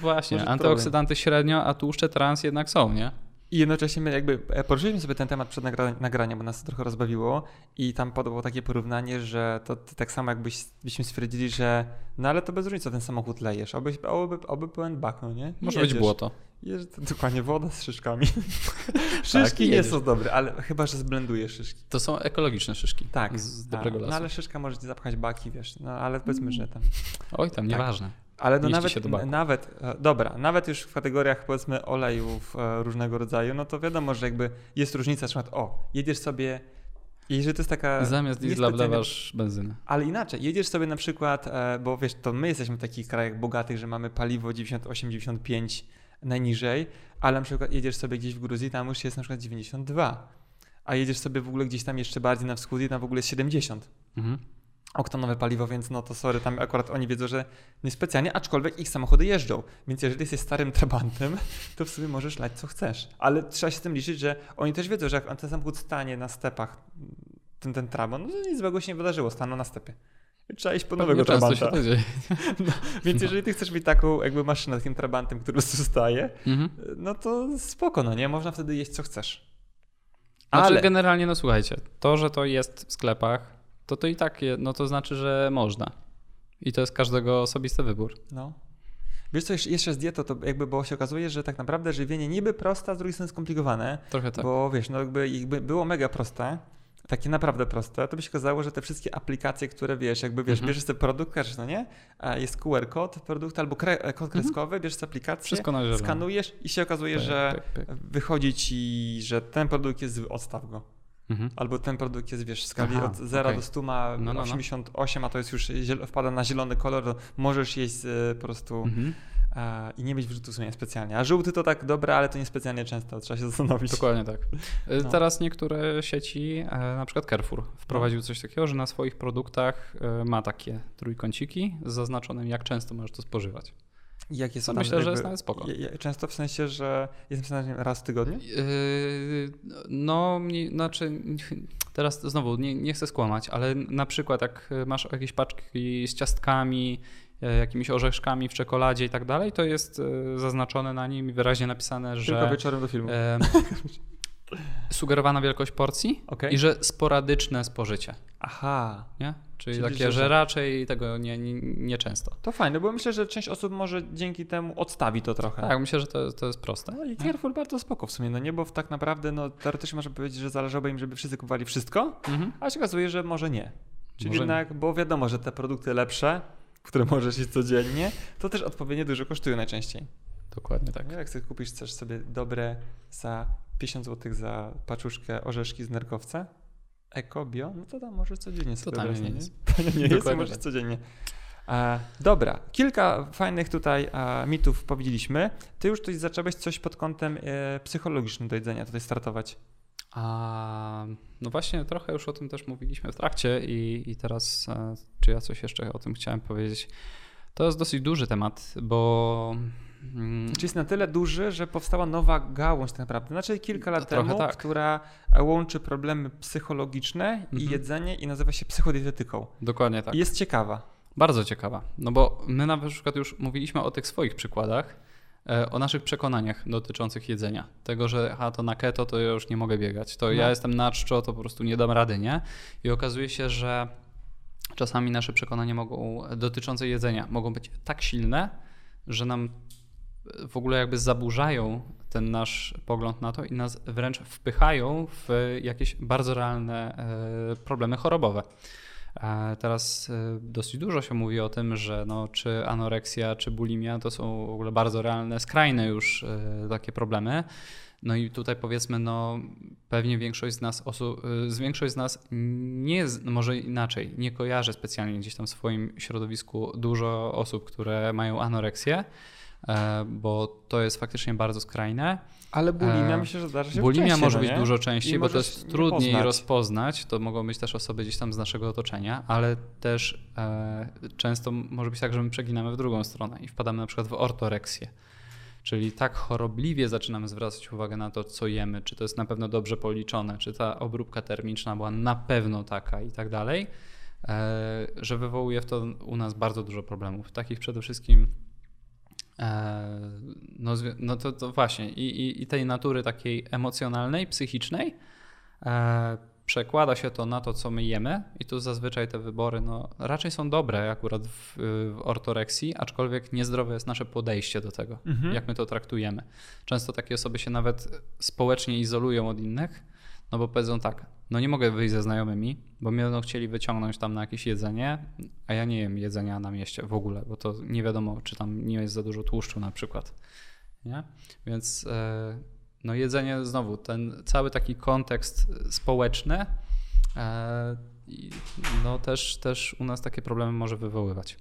właśnie, antyoksydanty średnio, a tłuszcze trans jednak są, nie? I jednocześnie my jakby e, poruszyliśmy sobie ten temat przed nagra- nagraniem, bo nas to trochę rozbawiło i tam podobało takie porównanie, że to, tak samo jakbyś, byśmy stwierdzili, że no ale to bez różnicy, ten samochód lejesz, oby, oby, oby pełen bak, no nie? I Może być jedziesz. błoto. Jedziesz, to dokładnie woda z szyszkami. Szyszki nie jedziesz. są dobre, ale chyba, że zblendujesz szyszki. To są ekologiczne szyszki. Tak, Z a, dobrego lasu. No ale szyszka może ci zapchać baki, wiesz, no ale powiedzmy, że tam... Oj, tam tak. Ale no nawet, nawet, e, dobra, nawet już w kategoriach powiedzmy olejów e, różnego rodzaju, no to wiadomo, że jakby jest różnica, na przykład o, jedziesz sobie, jeżeli to jest taka... Zamiast diesla wlewasz benzynę. Ale inaczej, jedziesz sobie na przykład, e, bo wiesz, to my jesteśmy w takich krajach bogatych, że mamy paliwo 98-95 najniżej, ale na przykład jedziesz sobie gdzieś w Gruzji, tam już jest na przykład 92, a jedziesz sobie w ogóle gdzieś tam jeszcze bardziej na wschód i tam w ogóle jest 70 Mhm. Oktonowe paliwo, więc no to sorry, tam akurat oni wiedzą, że niespecjalnie, aczkolwiek ich samochody jeżdżą. Więc jeżeli jesteś starym trabantem, to w sumie możesz lać co chcesz. Ale trzeba się z tym liczyć, że oni też wiedzą, że jak ten samochód stanie na stepach, ten, ten trabant, no to nic złego się nie wydarzyło, stanął na stepie. Trzeba iść po nowego trabanta. to dzieje. Więc No. jeżeli ty chcesz mieć taką jakby maszynę, takim trabantem, który zostaje, Mhm. no to spoko, no nie? Można wtedy jeść co chcesz. Znaczy Ale generalnie, no słuchajcie, to, że to jest w sklepach, to to i tak, no to znaczy, że można. I to jest każdego osobisty wybór. No. Wiesz co, jeszcze- z dietą, to jakby, bo się okazuje, że tak naprawdę żywienie niby proste, a z drugiej strony skomplikowane, Trochę tak. bo wiesz, no jakby, jakby było mega proste, takie naprawdę proste, to by się okazało, że te wszystkie aplikacje, które wiesz, jakby wiesz, Mhm. bierzesz ten produkt, każesz, no nie, a jest QR kod produktu albo kre, kod kreskowy, bierzesz aplikację, Mhm. Wszystko na zielono. skanujesz i się okazuje, że wychodzi ci, że ten produkt jest zły, odstaw go. Mhm. Albo ten produkt jest, wiesz, w skali Aha, od 0 okej. do 100 ma No, no, no. 88, a to jest już wpada na zielony kolor, to możesz jeść e, po prostu Mhm. e, i nie mieć wyrzutu sumienia specjalnie. A żółty to tak dobre, ale to niespecjalnie często, trzeba się zastanowić. Dokładnie tak. Y, No. Teraz niektóre sieci, e, na przykład Carrefour, wprowadził coś takiego, że na swoich produktach e, ma takie trójkąciki z zaznaczonym, jak często możesz to spożywać. Jakie są No myślę, że jest nawet spoko. Często w sensie, że jest napisane nie raz w tygodniu? Yy, No, mniej- znaczy, teraz znowu nie, nie chcę skłamać, ale na przykład jak masz jakieś paczki z ciastkami, e, jakimiś orzeszkami w czekoladzie i tak dalej, to jest e, zaznaczone na nim i wyraźnie napisane, Tylko że wieczorem do filmu. e, sugerowana wielkość porcji Okej. i że sporadyczne spożycie. Aha. Nie? Czyli, Czyli, takie, że- że raczej tego nie, nie, nie często. To fajne, bo myślę, że część osób może dzięki temu odstawi to trochę. Tak, myślę, że to, to jest proste. No i Carrefour bardzo spoko w sumie, no nie, bo tak naprawdę no, teoretycznie można powiedzieć, że zależałoby im, żeby wszyscy kupowali wszystko, Mhm. a się okazuje, że może nie. Czyli Może jednak, bo wiadomo, że te produkty lepsze, które możesz jeść codziennie, to też odpowiednio dużo kosztują najczęściej. Dokładnie tak. Jak sobie kupisz coś sobie dobre za 50 zł za paczuszkę orzeszki z nerkowca, eko, bio, no to tam możesz codziennie sobie tanie brać, nie jest. Tanie nie jest możesz tak. codziennie. E, dobra, kilka fajnych tutaj e, mitów powiedzieliśmy. Ty już tutaj zacząłeś coś pod kątem e, psychologicznym do jedzenia tutaj startować. A no właśnie, trochę już o tym też mówiliśmy w trakcie i, i teraz, e, czy ja coś jeszcze o tym chciałem powiedzieć. To jest dosyć duży temat, bo mm, Czy jest na tyle duży, że powstała nowa gałąź tak naprawdę. Znaczy kilka lat temu, tak. która łączy problemy psychologiczne i Mhm. jedzenie i nazywa się psychodietetyką. dokładnie tak. I jest ciekawa. Bardzo ciekawa, no bo my na przykład już mówiliśmy o tych swoich przykładach, e, o naszych przekonaniach dotyczących jedzenia. Tego, że a to na keto to ja już nie mogę biegać, to No. ja jestem na czczo, to po prostu nie dam rady, nie? I okazuje się, że czasami nasze przekonania mogą dotyczące jedzenia mogą być tak silne, że nam w ogóle jakby zaburzają ten nasz pogląd na to i nas wręcz wpychają w jakieś bardzo realne e, problemy chorobowe. E, Teraz e, dosyć dużo się mówi o tym, że no, czy anoreksja, czy bulimia to są w ogóle bardzo realne, skrajne już takie problemy. No i tutaj powiedzmy, no pewnie większość z nas osób, większość z nas nie, no może inaczej, nie kojarzy specjalnie gdzieś tam w swoim środowisku dużo osób, które mają anoreksję, bo to jest faktycznie bardzo skrajne. Ale bulimia E, myślę, że zdarza się Bulimia może no być nie? dużo I częściej, bo to jest nie trudniej poznać. rozpoznać. To mogą być też osoby gdzieś tam z naszego otoczenia, ale też e, często może być tak, że my przeginamy w drugą stronę i wpadamy na przykład w ortoreksję. Czyli tak chorobliwie zaczynamy zwracać uwagę na to, co jemy, czy to jest na pewno dobrze policzone, czy ta obróbka termiczna była na pewno taka i tak dalej, e, że wywołuje w to u nas bardzo dużo problemów. Takich przede wszystkim E, No, zwie- no to, to właśnie i, i, i tej natury takiej emocjonalnej, psychicznej e, przekłada się to na to, co my jemy i tu zazwyczaj te wybory no, raczej są dobre akurat w, w ortoreksji, aczkolwiek niezdrowe jest nasze podejście do tego, Mhm. jak my to traktujemy. Często takie osoby się nawet społecznie izolują od innych, no bo powiedzą tak, no nie mogę wyjść ze znajomymi, bo mnie będą chcieli wyciągnąć tam na jakieś jedzenie, a ja nie jem jedzenia na mieście w ogóle, bo to nie wiadomo, czy tam nie jest za dużo tłuszczu na przykład. Nie? Więc e, no jedzenie znowu, ten cały taki kontekst społeczny e, no też, też u nas takie problemy może wywoływać.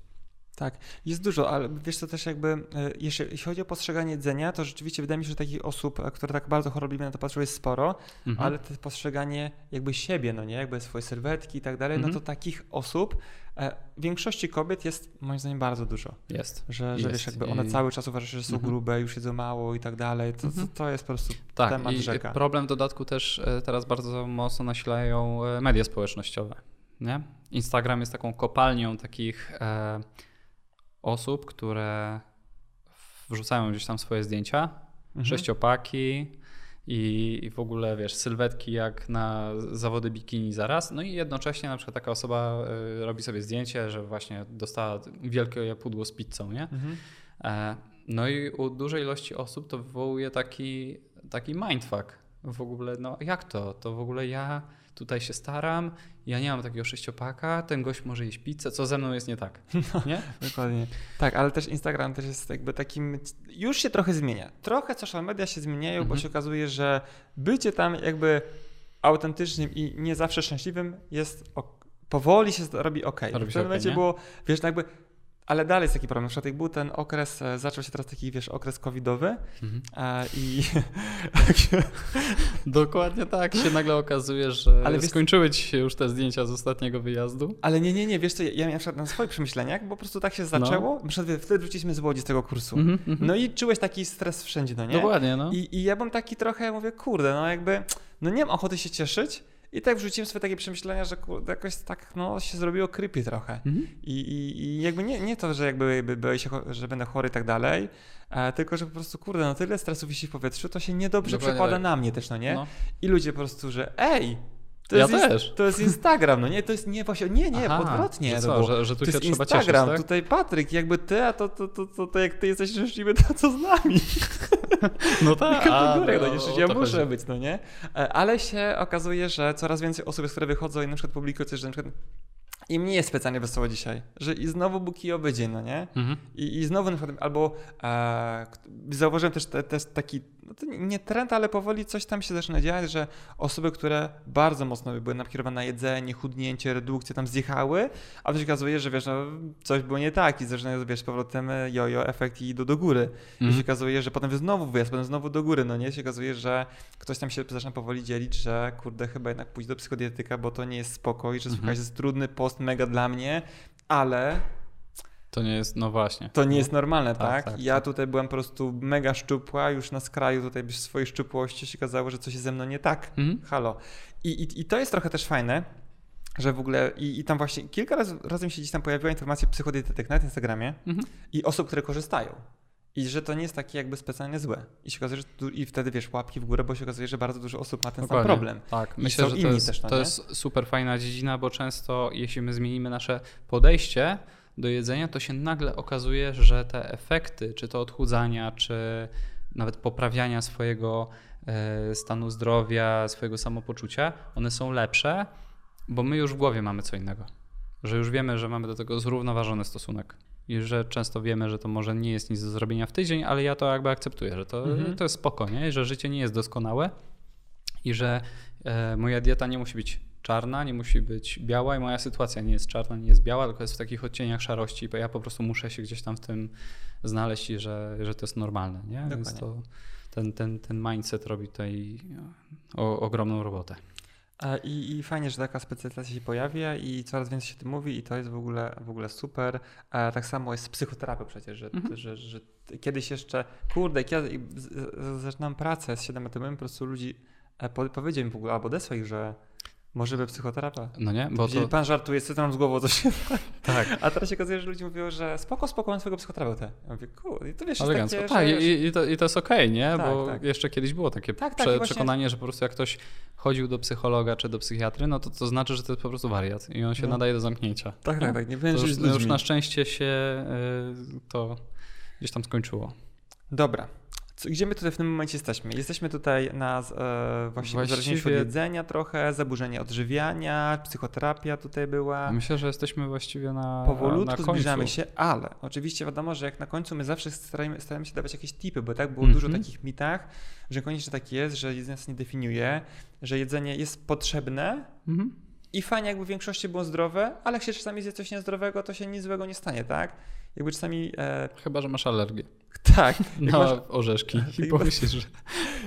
Tak, jest dużo, ale wiesz co też jakby, e, jeśli, jeśli chodzi o postrzeganie jedzenia, to rzeczywiście wydaje mi się, że takich osób, e, które tak bardzo chorobliwie na to patrzą jest sporo, Mhm. ale to postrzeganie jakby siebie, no nie, jakby swoje sylwetki i tak dalej, no Mhm. to takich osób e, w większości kobiet jest moim zdaniem bardzo dużo. Jest. Że, że wiesz, Jest. jakby one I- cały czas uważają, że są Mhm. grube, już jedzą mało i tak dalej. To, to, Mhm. to jest po prostu Tak, temat i rzeka. problem w dodatku też teraz bardzo mocno nasilają media społecznościowe. Nie? Instagram jest taką kopalnią takich e, osób, które wrzucają gdzieś tam swoje zdjęcia, Mhm. sześciopaki, i, i w ogóle, wiesz, sylwetki jak na zawody bikini zaraz. No i jednocześnie na przykład taka osoba y, robi sobie zdjęcie, że właśnie dostała wielkie pudło z pizzą, nie? Mhm. E, no i u dużej ilości osób to wywołuje taki, taki mindfuck. W ogóle, no jak to? To w ogóle ja tutaj się staram, ja nie mam takiego sześciopaka, ten gość może jeść pizzę, co ze mną jest nie tak, nie? Dokładnie. Tak, ale też Instagram też jest jakby takim. Już się trochę zmienia. Trochę social media się zmieniają, bo Mhm. się okazuje, że bycie tam jakby autentycznym i nie zawsze szczęśliwym jest. ok- powoli się robi ok. Robi w pewnym momencie nie? było, wiesz, no jakby. Ale dalej jest taki problem. Na przykład jak był ten okres, e, zaczął się teraz taki, wiesz, okres covidowy Mhm. e, i Dokładnie tak, się nagle okazuje, że Ale wiesz- skończyły ci się już te zdjęcia z ostatniego wyjazdu. Ale nie, nie, nie, wiesz co, ja miałem na przykład na swoich przemyśleniach, bo po prostu tak się zaczęło. Na przykład wtedy wróciliśmy z Łodzi z tego kursu. Mhm, mhm. No i czułeś taki stres wszędzie, no nie? Dokładnie, no. I, I ja bym taki trochę, mówię, kurde, no jakby, no nie mam ochoty się cieszyć. I tak wrzuciłem sobie takie przemyślenia, że kurde, jakoś tak, no się zrobiło creepy trochę. Mhm. I, i, i jakby nie, nie to, że jakby, boję się, że będę chory i tak dalej, e, tylko, że po prostu, kurde, no tyle stresu wisi w powietrzu, to się niedobrze Dokładnie przekłada tak. na mnie też, no nie? No. I ludzie po prostu, że ej, to Ja jest, też. to jest Instagram, no nie, to jest nie właśnie, nie, nie, Aha, odwrotnie. Że, to co, że, że tu to się trzeba Instagram, cieszyć, tak? tutaj Patryk, jakby ty, a to, to, to, to, to jak ty jesteś szczęśliwy, to co z nami? No tak, kategoriach, a, no nie, o ja muszę chodzi. być, no nie? E, Ale się okazuje, że coraz więcej osób, które wychodzą i na przykład publikują coś, że na przykład im nie jest specjalnie wesoło dzisiaj, że i znowu Buki obydzie, no nie? Mhm. I, I znowu na przykład, albo e, zauważyłem też, te, też taki, no to nie trend, ale powoli coś tam się zaczyna dziać, że osoby, które bardzo mocno były nakierowane na jedzenie, chudnięcie, redukcję, tam zjechały, a to się okazuje, że wiesz, no, coś było nie tak i zaczynają, wiesz, z powrotem jojo efekt i idą do góry. I się Mhm. okazuje, że potem znowu wyjazd, potem znowu do góry, no nie? się okazuje, że ktoś tam się zaczyna powoli dzielić, że kurde, chyba jednak pójść do psychodietyka, bo to nie jest spokój, że Mhm. słuchaj, jest trudny post, mega dla mnie, ale To nie jest, no właśnie. to nie jest normalne, Tak, tak? tak, ja tak. tutaj byłem po prostu mega szczupła, już na skraju tutaj swojej szczupłości się okazało, że coś jest ze mną nie tak. Mhm. Halo. I, i, I to jest trochę też fajne, że w ogóle i, i tam właśnie kilka razy, mi się gdzieś tam pojawiła informacja psychodietetyk na Instagramie Mhm. i osób, które korzystają. I że to nie jest takie jakby specjalnie złe. I się okazuje, że tu, i wtedy wiesz, łapki w górę, bo się okazuje, że bardzo dużo osób ma ten sam Dokładnie. problem. Tak, I myślę, że to inni jest, też, no to jest super fajna dziedzina, bo często jeśli my zmienimy nasze podejście do jedzenia, to się nagle okazuje, że te efekty, czy to odchudzania, czy nawet poprawiania swojego e, stanu zdrowia, swojego samopoczucia, one są lepsze, bo my już w głowie mamy co innego. Że już wiemy, że mamy do tego zrównoważony stosunek. I że często wiemy, że to może nie jest nic do zrobienia w tydzień, ale ja to jakby akceptuję, że to, Mhm. to jest spoko, nie? I że życie nie jest doskonałe i że e, moja dieta nie musi być czarna, nie musi być biała i moja sytuacja nie jest czarna, nie jest biała, tylko jest w takich odcieniach szarości, bo ja po prostu muszę się gdzieś tam w tym znaleźć i że, że to jest normalne, nie? Więc to, ten, ten, ten mindset robi tutaj o, ogromną robotę. E, I, I fajnie, że taka specjalizacja się pojawia i coraz więcej się tym mówi i to jest w ogóle, w ogóle super. E, tak samo jest z psychoterapią przecież, że, Mhm. że, że kiedyś jeszcze, kurde, jak ja zaczynam pracę z 7 lat temu, po prostu ludzi e, po, powiedział mi w ogóle, albo odesłał ich, że może by psychoterapia. No nie? Bo to, Pan żartuje, co tam z głową coś. tak, A teraz się okazuje, że ludzie mówią, że spoko, spoko, mam swojego psychoterapeutę. Ja mówię, kurde, i to wiesz, elegancko. takie, Tak, i, i, to, i to jest okej, nie? Tak, Bo tak. jeszcze kiedyś było takie Tak, tak, prze, właśnie- przekonanie, że po prostu jak ktoś chodził do psychologa czy do psychiatry, no to to znaczy, że to jest po prostu wariat i on się No. nadaje do zamknięcia. Tak, tak, tak, nie żyć już, z no już na szczęście się y, to gdzieś tam skończyło. Dobra. Gdzie my tutaj w tym momencie jesteśmy? Jesteśmy tutaj na e, właśnie Właściwie- uzależnieniu od jedzenia trochę, zaburzenie odżywiania, psychoterapia tutaj była. Myślę, że jesteśmy właściwie na, na Powolutku końcu. zbliżamy się, ale oczywiście wiadomo, że jak na końcu my zawsze staramy, staramy się dawać jakieś tipy, bo tak było Mhm. dużo takich mitach, że koniecznie tak jest, że jedzenie nas nie definiuje, że jedzenie jest potrzebne Mhm. i fajnie jakby w większości było zdrowe, ale jak się czasami zje coś niezdrowego, to się nic złego nie stanie, tak? Jakby czasami, e, Chyba, że masz alergię tak, na masz, orzeszki i pomyślisz, że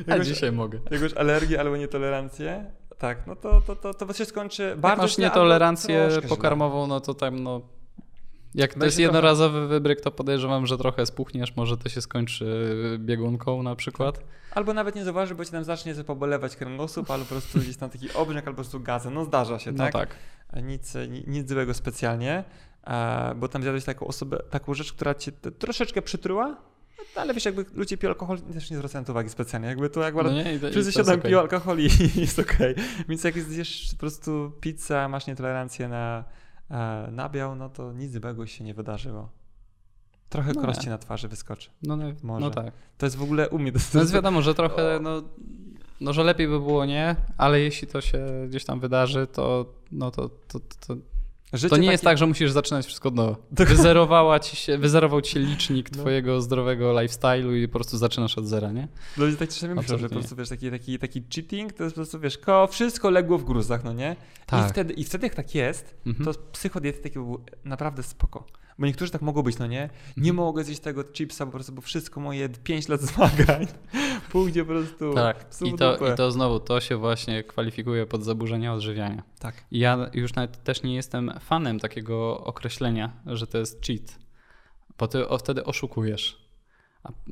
a dzisiaj mogę. jak masz alergię albo nietolerancję, tak, no to, to, to, to się skończy Jak bardzo masz nietolerancję pokarmową, no to tam no... Jak to jest trochę- jednorazowy wybryk, to podejrzewam, że trochę spuchniesz, może to się skończy biegunką na przykład. Albo nawet nie zauważy, bo ci tam zacznie sobie pobolewać kręgosłup, albo po prostu gdzieś tam taki obrzęk, albo po prostu gazem. No zdarza się, No tak? tak. Nic, ni- nic złego specjalnie, bo tam zjadłeś taką osobę, taką rzecz, która cię troszeczkę przytruła, ale wiesz, jakby ludzie piją alkohol też nie zwracają to uwagi specjalnie. Jakby to jakby No nie, to- wszyscy to siadają, okej. piją alkohol i jest okej. Więc jak zjesz po prostu pizzę, masz nietolerancję na e, nabiał, no to nic złego się nie wydarzyło. Trochę No korości nie. na twarzy wyskoczy. No, no, Może. no tak. To jest w ogóle u mnie. To, No jest wiadomo, że trochę, no, no, że lepiej by było nie, ale jeśli to się gdzieś tam wydarzy, to, no to, to, to, Życie to nie takie- jest tak, że musisz zaczynać wszystko od nowa. Wyzerowała ci się, wyzerował ci się licznik No. twojego zdrowego lifestyle'u i po prostu zaczynasz od zera, nie? Ludzie tak czasami myślą, że po prostu wiesz, taki, taki, taki cheating to jest po prostu wiesz, ko, wszystko legło w gruzach, no nie? I, Tak. wtedy, I wtedy jak tak jest, Mhm. to psychodietetyk był naprawdę spoko. Bo niektórzy tak mogą być, no nie? Nie Mhm. mogę zjeść tego chipsa po prostu, bo wszystko moje 5 lat zmagań pójdzie po prostu Tak, i to, i to znowu, to się właśnie kwalifikuje pod zaburzenia odżywiania. Tak. Ja już nawet też nie jestem fanem takiego określenia, że to jest cheat, bo ty o, wtedy oszukujesz.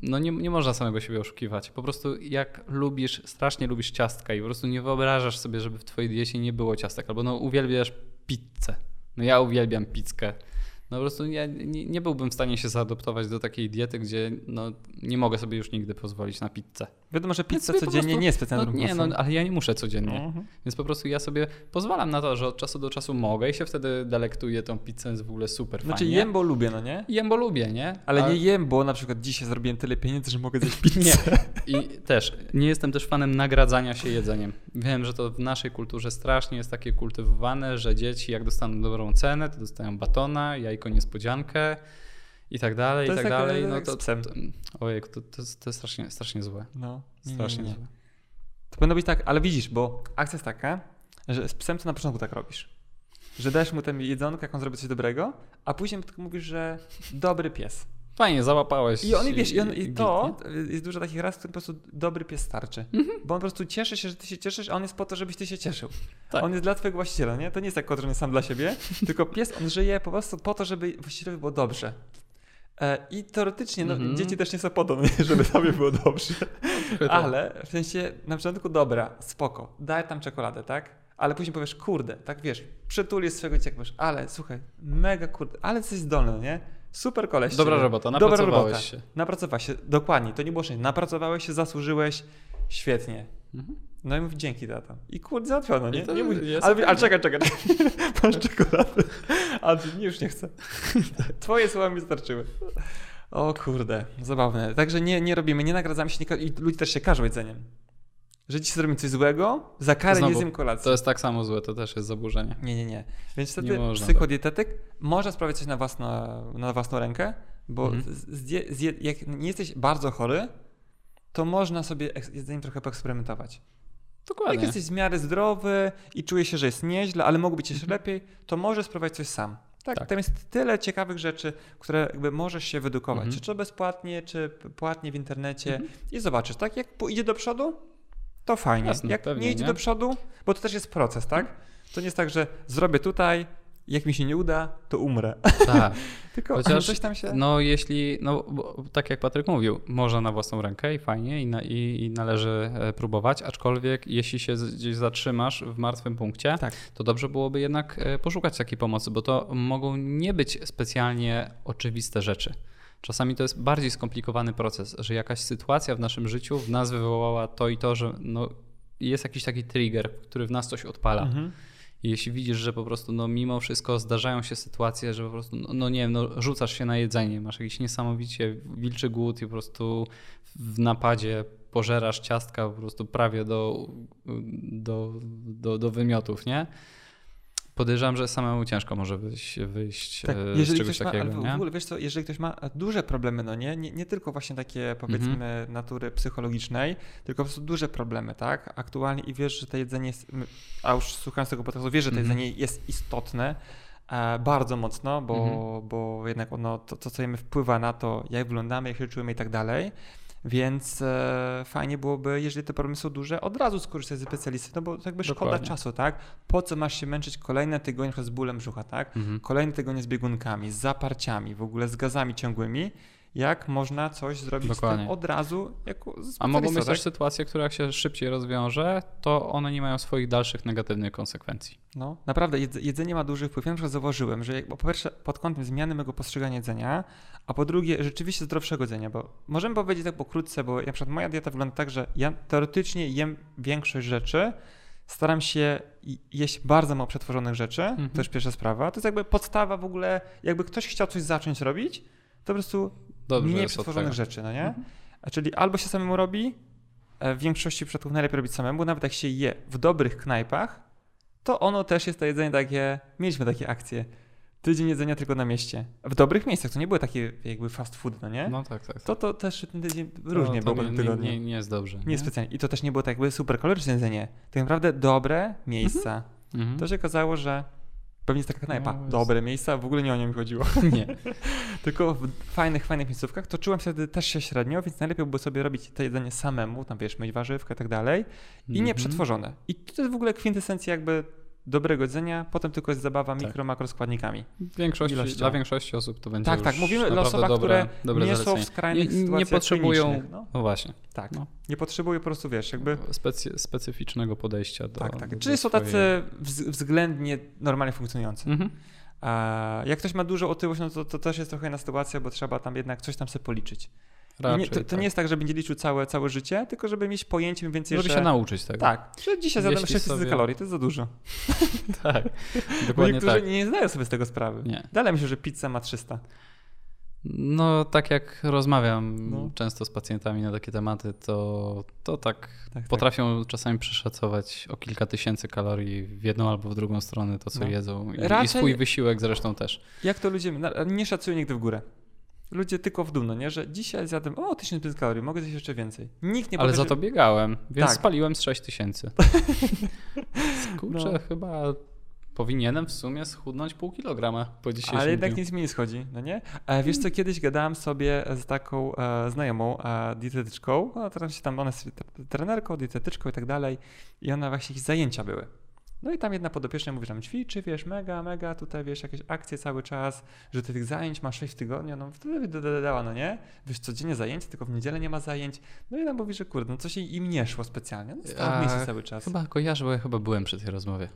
No nie, nie można samego siebie oszukiwać. Po prostu jak lubisz, strasznie lubisz ciastka i po prostu nie wyobrażasz sobie, żeby w twojej diecie nie było ciastek, albo no uwielbiasz pizzę. No ja uwielbiam pizzkę. No po prostu ja nie, nie byłbym w stanie się zaadoptować do takiej diety, gdzie no, nie mogę sobie już nigdy pozwolić na pizzę. Wiadomo, że Więc pizza codziennie prostu- nie jest specjalnie No, nie, no, ale ja nie muszę codziennie. Mhm. Więc po prostu ja sobie pozwalam na to, że od czasu do czasu mogę i się wtedy delektuję tą pizzę, jest w ogóle super Znaczy fajnie. jem, bo lubię, no nie? Jem, bo lubię, nie? Ale A- nie jem, bo na przykład dzisiaj zrobiłem tyle pieniędzy, że mogę zjeść pizzę. Nie. I też nie jestem też fanem nagradzania się jedzeniem. Wiem, że to w naszej kulturze strasznie jest takie kultywowane, że dzieci jak dostaną dobrą cenę, to dostają batona, jajko niespodziankę i tak dalej, To i tak dalej. jak No to, psem. to, ojej, to, to, jest, to jest strasznie, strasznie złe. No, nie, nie, Strasznie nie, nie. złe. To powinno być tak, ale widzisz, bo akcja jest taka, że z psem to na początku tak robisz. Że dajesz mu ten jedzonko, jak on zrobi coś dobrego, a później tylko mówisz, że dobry pies. Fajnie, załapałeś. I on, i wiesz, i, on, i to jest dużo takich raz, w którym po prostu dobry pies starczy. Mhm. Bo on po prostu cieszy się, że ty się cieszysz, a on jest po to, żebyś ty się cieszył. Tak. On jest dla twojego właściciela, nie? To nie jest tak kot, że on jest sam dla siebie, tylko pies, on żyje po prostu po to, żeby właścicielowi było dobrze. E, I teoretycznie, no, Mhm. dzieci też nie są po to, żeby sobie było dobrze. Tak. Ale w sensie na początku dobra, spoko, daj tam czekoladę, tak? Ale później powiesz, kurde, tak wiesz, przytulisz swojego powiesz, ale słuchaj, mega kurde, ale jesteś zdolny, nie? Super koleś. Dobra robota, Dobra napracowałeś robota. się. Napracowałeś się, dokładnie, to nie było szczęście. Napracowałeś się, zasłużyłeś, świetnie. Mhm. No i mówi, dzięki tata. I kurde, załatwiono, nie? To nie mówi, jest ale, ale czekaj, czekaj, masz czekoladę. A ty już nie chcę. Twoje słowa mi starczyły. O kurde, zabawne. Także nie, nie robimy, nie nagradzamy się, nie, i ludzie też się każą jedzeniem. Że ci zrobimy coś złego, za karę Znowu, nie zjem kolacji. To jest tak samo złe, to też jest zaburzenie. Nie, nie, nie. Więc wtedy psychodietetyk może sprawiać coś na, własno, na własną rękę, bo Mhm. z, zje, zje, jak nie jesteś bardzo chory, to można sobie jedzeniem trochę poeksperymentować. Jak Dokładnie. jesteś w miarę zdrowy i czujesz się, że jest nieźle, ale mogło być jeszcze Mhm. lepiej, to możesz spróbować coś sam. Tak, Tak. tam jest tyle ciekawych rzeczy, które jakby możesz się wyedukować, Mhm. czy to bezpłatnie, czy płatnie w internecie Mhm. i zobaczysz, tak? Jak idzie do przodu, to fajnie. Jasne, jak pewnie, nie idzie nie? do przodu, bo to też jest proces, tak? To nie jest tak, że zrobię tutaj, jak mi się nie uda, to umrę. Tak. Tylko Chociaż, coś tam się... no jeśli, no bo, tak jak Patryk mówił, można na własną rękę i fajnie i, na, i, i należy e, próbować, aczkolwiek jeśli się gdzieś zatrzymasz w martwym punkcie, Tak. to dobrze byłoby jednak e, poszukać takiej pomocy, bo to mogą nie być specjalnie oczywiste rzeczy. Czasami to jest bardziej skomplikowany proces, że jakaś sytuacja w naszym życiu w nas wywołała to i to, że no, jest jakiś taki trigger, który w nas coś odpala. Mhm. I jeśli widzisz, że po prostu no, mimo wszystko zdarzają się sytuacje, że po prostu, no, no nie wiem, no, rzucasz się na jedzenie, masz jakiś niesamowicie wilczy głód i po prostu w napadzie pożerasz ciastka po prostu prawie do, do, do, do wymiotów, nie? Podejrzewam, że samemu ciężko może wyjść, wyjść Tak, e, z jeżeli czegoś ktoś ma, takiego, ale w nie? ogóle wiesz co, jeżeli ktoś ma duże problemy, no nie, nie, nie tylko właśnie takie powiedzmy Mhm. natury psychologicznej, tylko po prostu duże problemy, tak, aktualnie i wiesz, że to jedzenie jest, a już słuchając tego podcastu, wiesz, że to Mhm. jedzenie jest istotne, e, bardzo mocno, bo, Mhm. bo jednak ono, to, to co jemy wpływa na to, jak wyglądamy, jak się czujemy i tak dalej, więc e, fajnie byłoby, jeżeli te problemy są duże, od razu skorzystać ze specjalisty, no bo jakby szkoda Dokładnie. czasu, tak, po co masz się męczyć kolejne tygodnie z bólem brzucha, tak, Mhm. Kolejny tygodnie z biegunkami, z zaparciami, w ogóle z gazami ciągłymi. Jak można coś zrobić z Dokładnie. tym od razu jako A mogą być też tak? sytuacje, które jak się szybciej rozwiąże, to one nie mają swoich dalszych negatywnych konsekwencji. No, naprawdę, jedz- jedzenie ma duży wpływ. Ja na przykład zauważyłem, że po pierwsze pod kątem zmiany mego postrzegania jedzenia, a po drugie rzeczywiście zdrowszego jedzenia, bo możemy powiedzieć tak pokrótce, bo na przykład moja dieta wygląda tak, że ja teoretycznie jem większość rzeczy, staram się jeść bardzo mało przetworzonych rzeczy, Mhm. to już pierwsza sprawa. To jest jakby podstawa w ogóle, jakby ktoś chciał coś zacząć robić, to po prostu Dobrze mniej jest od przetworzonych tego. rzeczy, no nie? Mhm. A czyli albo się samemu robi, e, w większości przypadków najlepiej robić samemu, nawet jak się je w dobrych knajpach, to ono też jest to jedzenie takie, mieliśmy takie akcje, tydzień jedzenia tylko na mieście. W dobrych miejscach, to nie były takie jakby fast food, no nie? No tak, tak. To, to też ten tydzień To- różnie to było po nie, nie, tygodniu. nie, nie jest dobrze. Nie specjalnie. I to też nie było tak jakby super kaloryczne jedzenie. Tak naprawdę dobre miejsca. Mhm. To się okazało, że pewnie jest taka knajpa. No, jest- Dobre miejsca, w ogóle nie o nią mi chodziło. Nie. Tylko w fajnych, fajnych miejscówkach, to czułem wtedy też się średnio, więc najlepiej było sobie robić to jedzenie samemu, tam wiesz, myć warzywka i tak dalej, i nie Mhm. przetworzone. I to jest w ogóle kwintesencja jakby dobrego jedzenia, potem tylko jest zabawa Tak. mikro, makroskładnikami. Większości, ilością. dla większości osób to będzie Tak, już tak, mówimy naprawdę osobach, dobre, które dobre nie są w skrajnych nie, nie potrzebują, no. no właśnie, Tak, no. nie potrzebują po prostu, wiesz, jakby... specy, specyficznego podejścia do tak, tak. do- Czyli są swojej- tacy wz- względnie normalnie funkcjonujący. Mhm. A jak ktoś ma dużo otyłość, no to, to też jest trochę inna sytuacja, bo trzeba tam jednak coś tam sobie policzyć. Raczej, nie, to, to tak. nie jest tak, że będzie liczył całe, całe życie, tylko żeby mieć pojęcie więcej, Żeby że... się nauczyć tego. Tak, że dzisiaj zjadłem Jeśli 600 sobie- kalorii, to jest za dużo. tak. Dokładnie niektórzy tak. nie zdają sobie z tego sprawy. Nie. Dalej myślę, że pizza ma 300. No, tak jak rozmawiam No. często z pacjentami na takie tematy, to, to tak Tak, potrafią czasami przeszacować o kilka tysięcy kalorii w jedną albo w drugą stronę to, co No. jedzą. I, Raczej- I swój wysiłek zresztą też. Tak. Jak to ludzie nie szacują nigdy w górę. Ludzie tylko w dół, no nie? Że dzisiaj zjadłem o 1500 kalorii, mogę zjeść jeszcze więcej. Nikt nie Ale powie, za że... to biegałem, więc Tak. spaliłem z 6 tysięcy. Kurczę, No. chyba powinienem w sumie schudnąć pół kilograma po dzisiejszym Ale jednak dniu. nic mi nie schodzi, no nie? E, wiesz co, kiedyś gadałem sobie z taką e, znajomą e, dietetyczką, no teraz się tam, ona jest tre- trenerką, dietetyczką i tak dalej i ona właśnie jakieś zajęcia były. No i tam jedna podopieczna mówi, że tam ćwiczy, wiesz, mega, mega, tutaj wiesz, jakieś akcje cały czas, że ty tych zajęć masz 6 w tygodniu, no wtedy by dodała, no nie? Wiesz, codziennie zajęcia, tylko w niedzielę nie ma zajęć. No i ona mówi, że kurde, no coś im nie szło specjalnie, no stała w miejscu cały czas. Chyba kojarzę, bo ja chyba byłem przy tej rozmowie.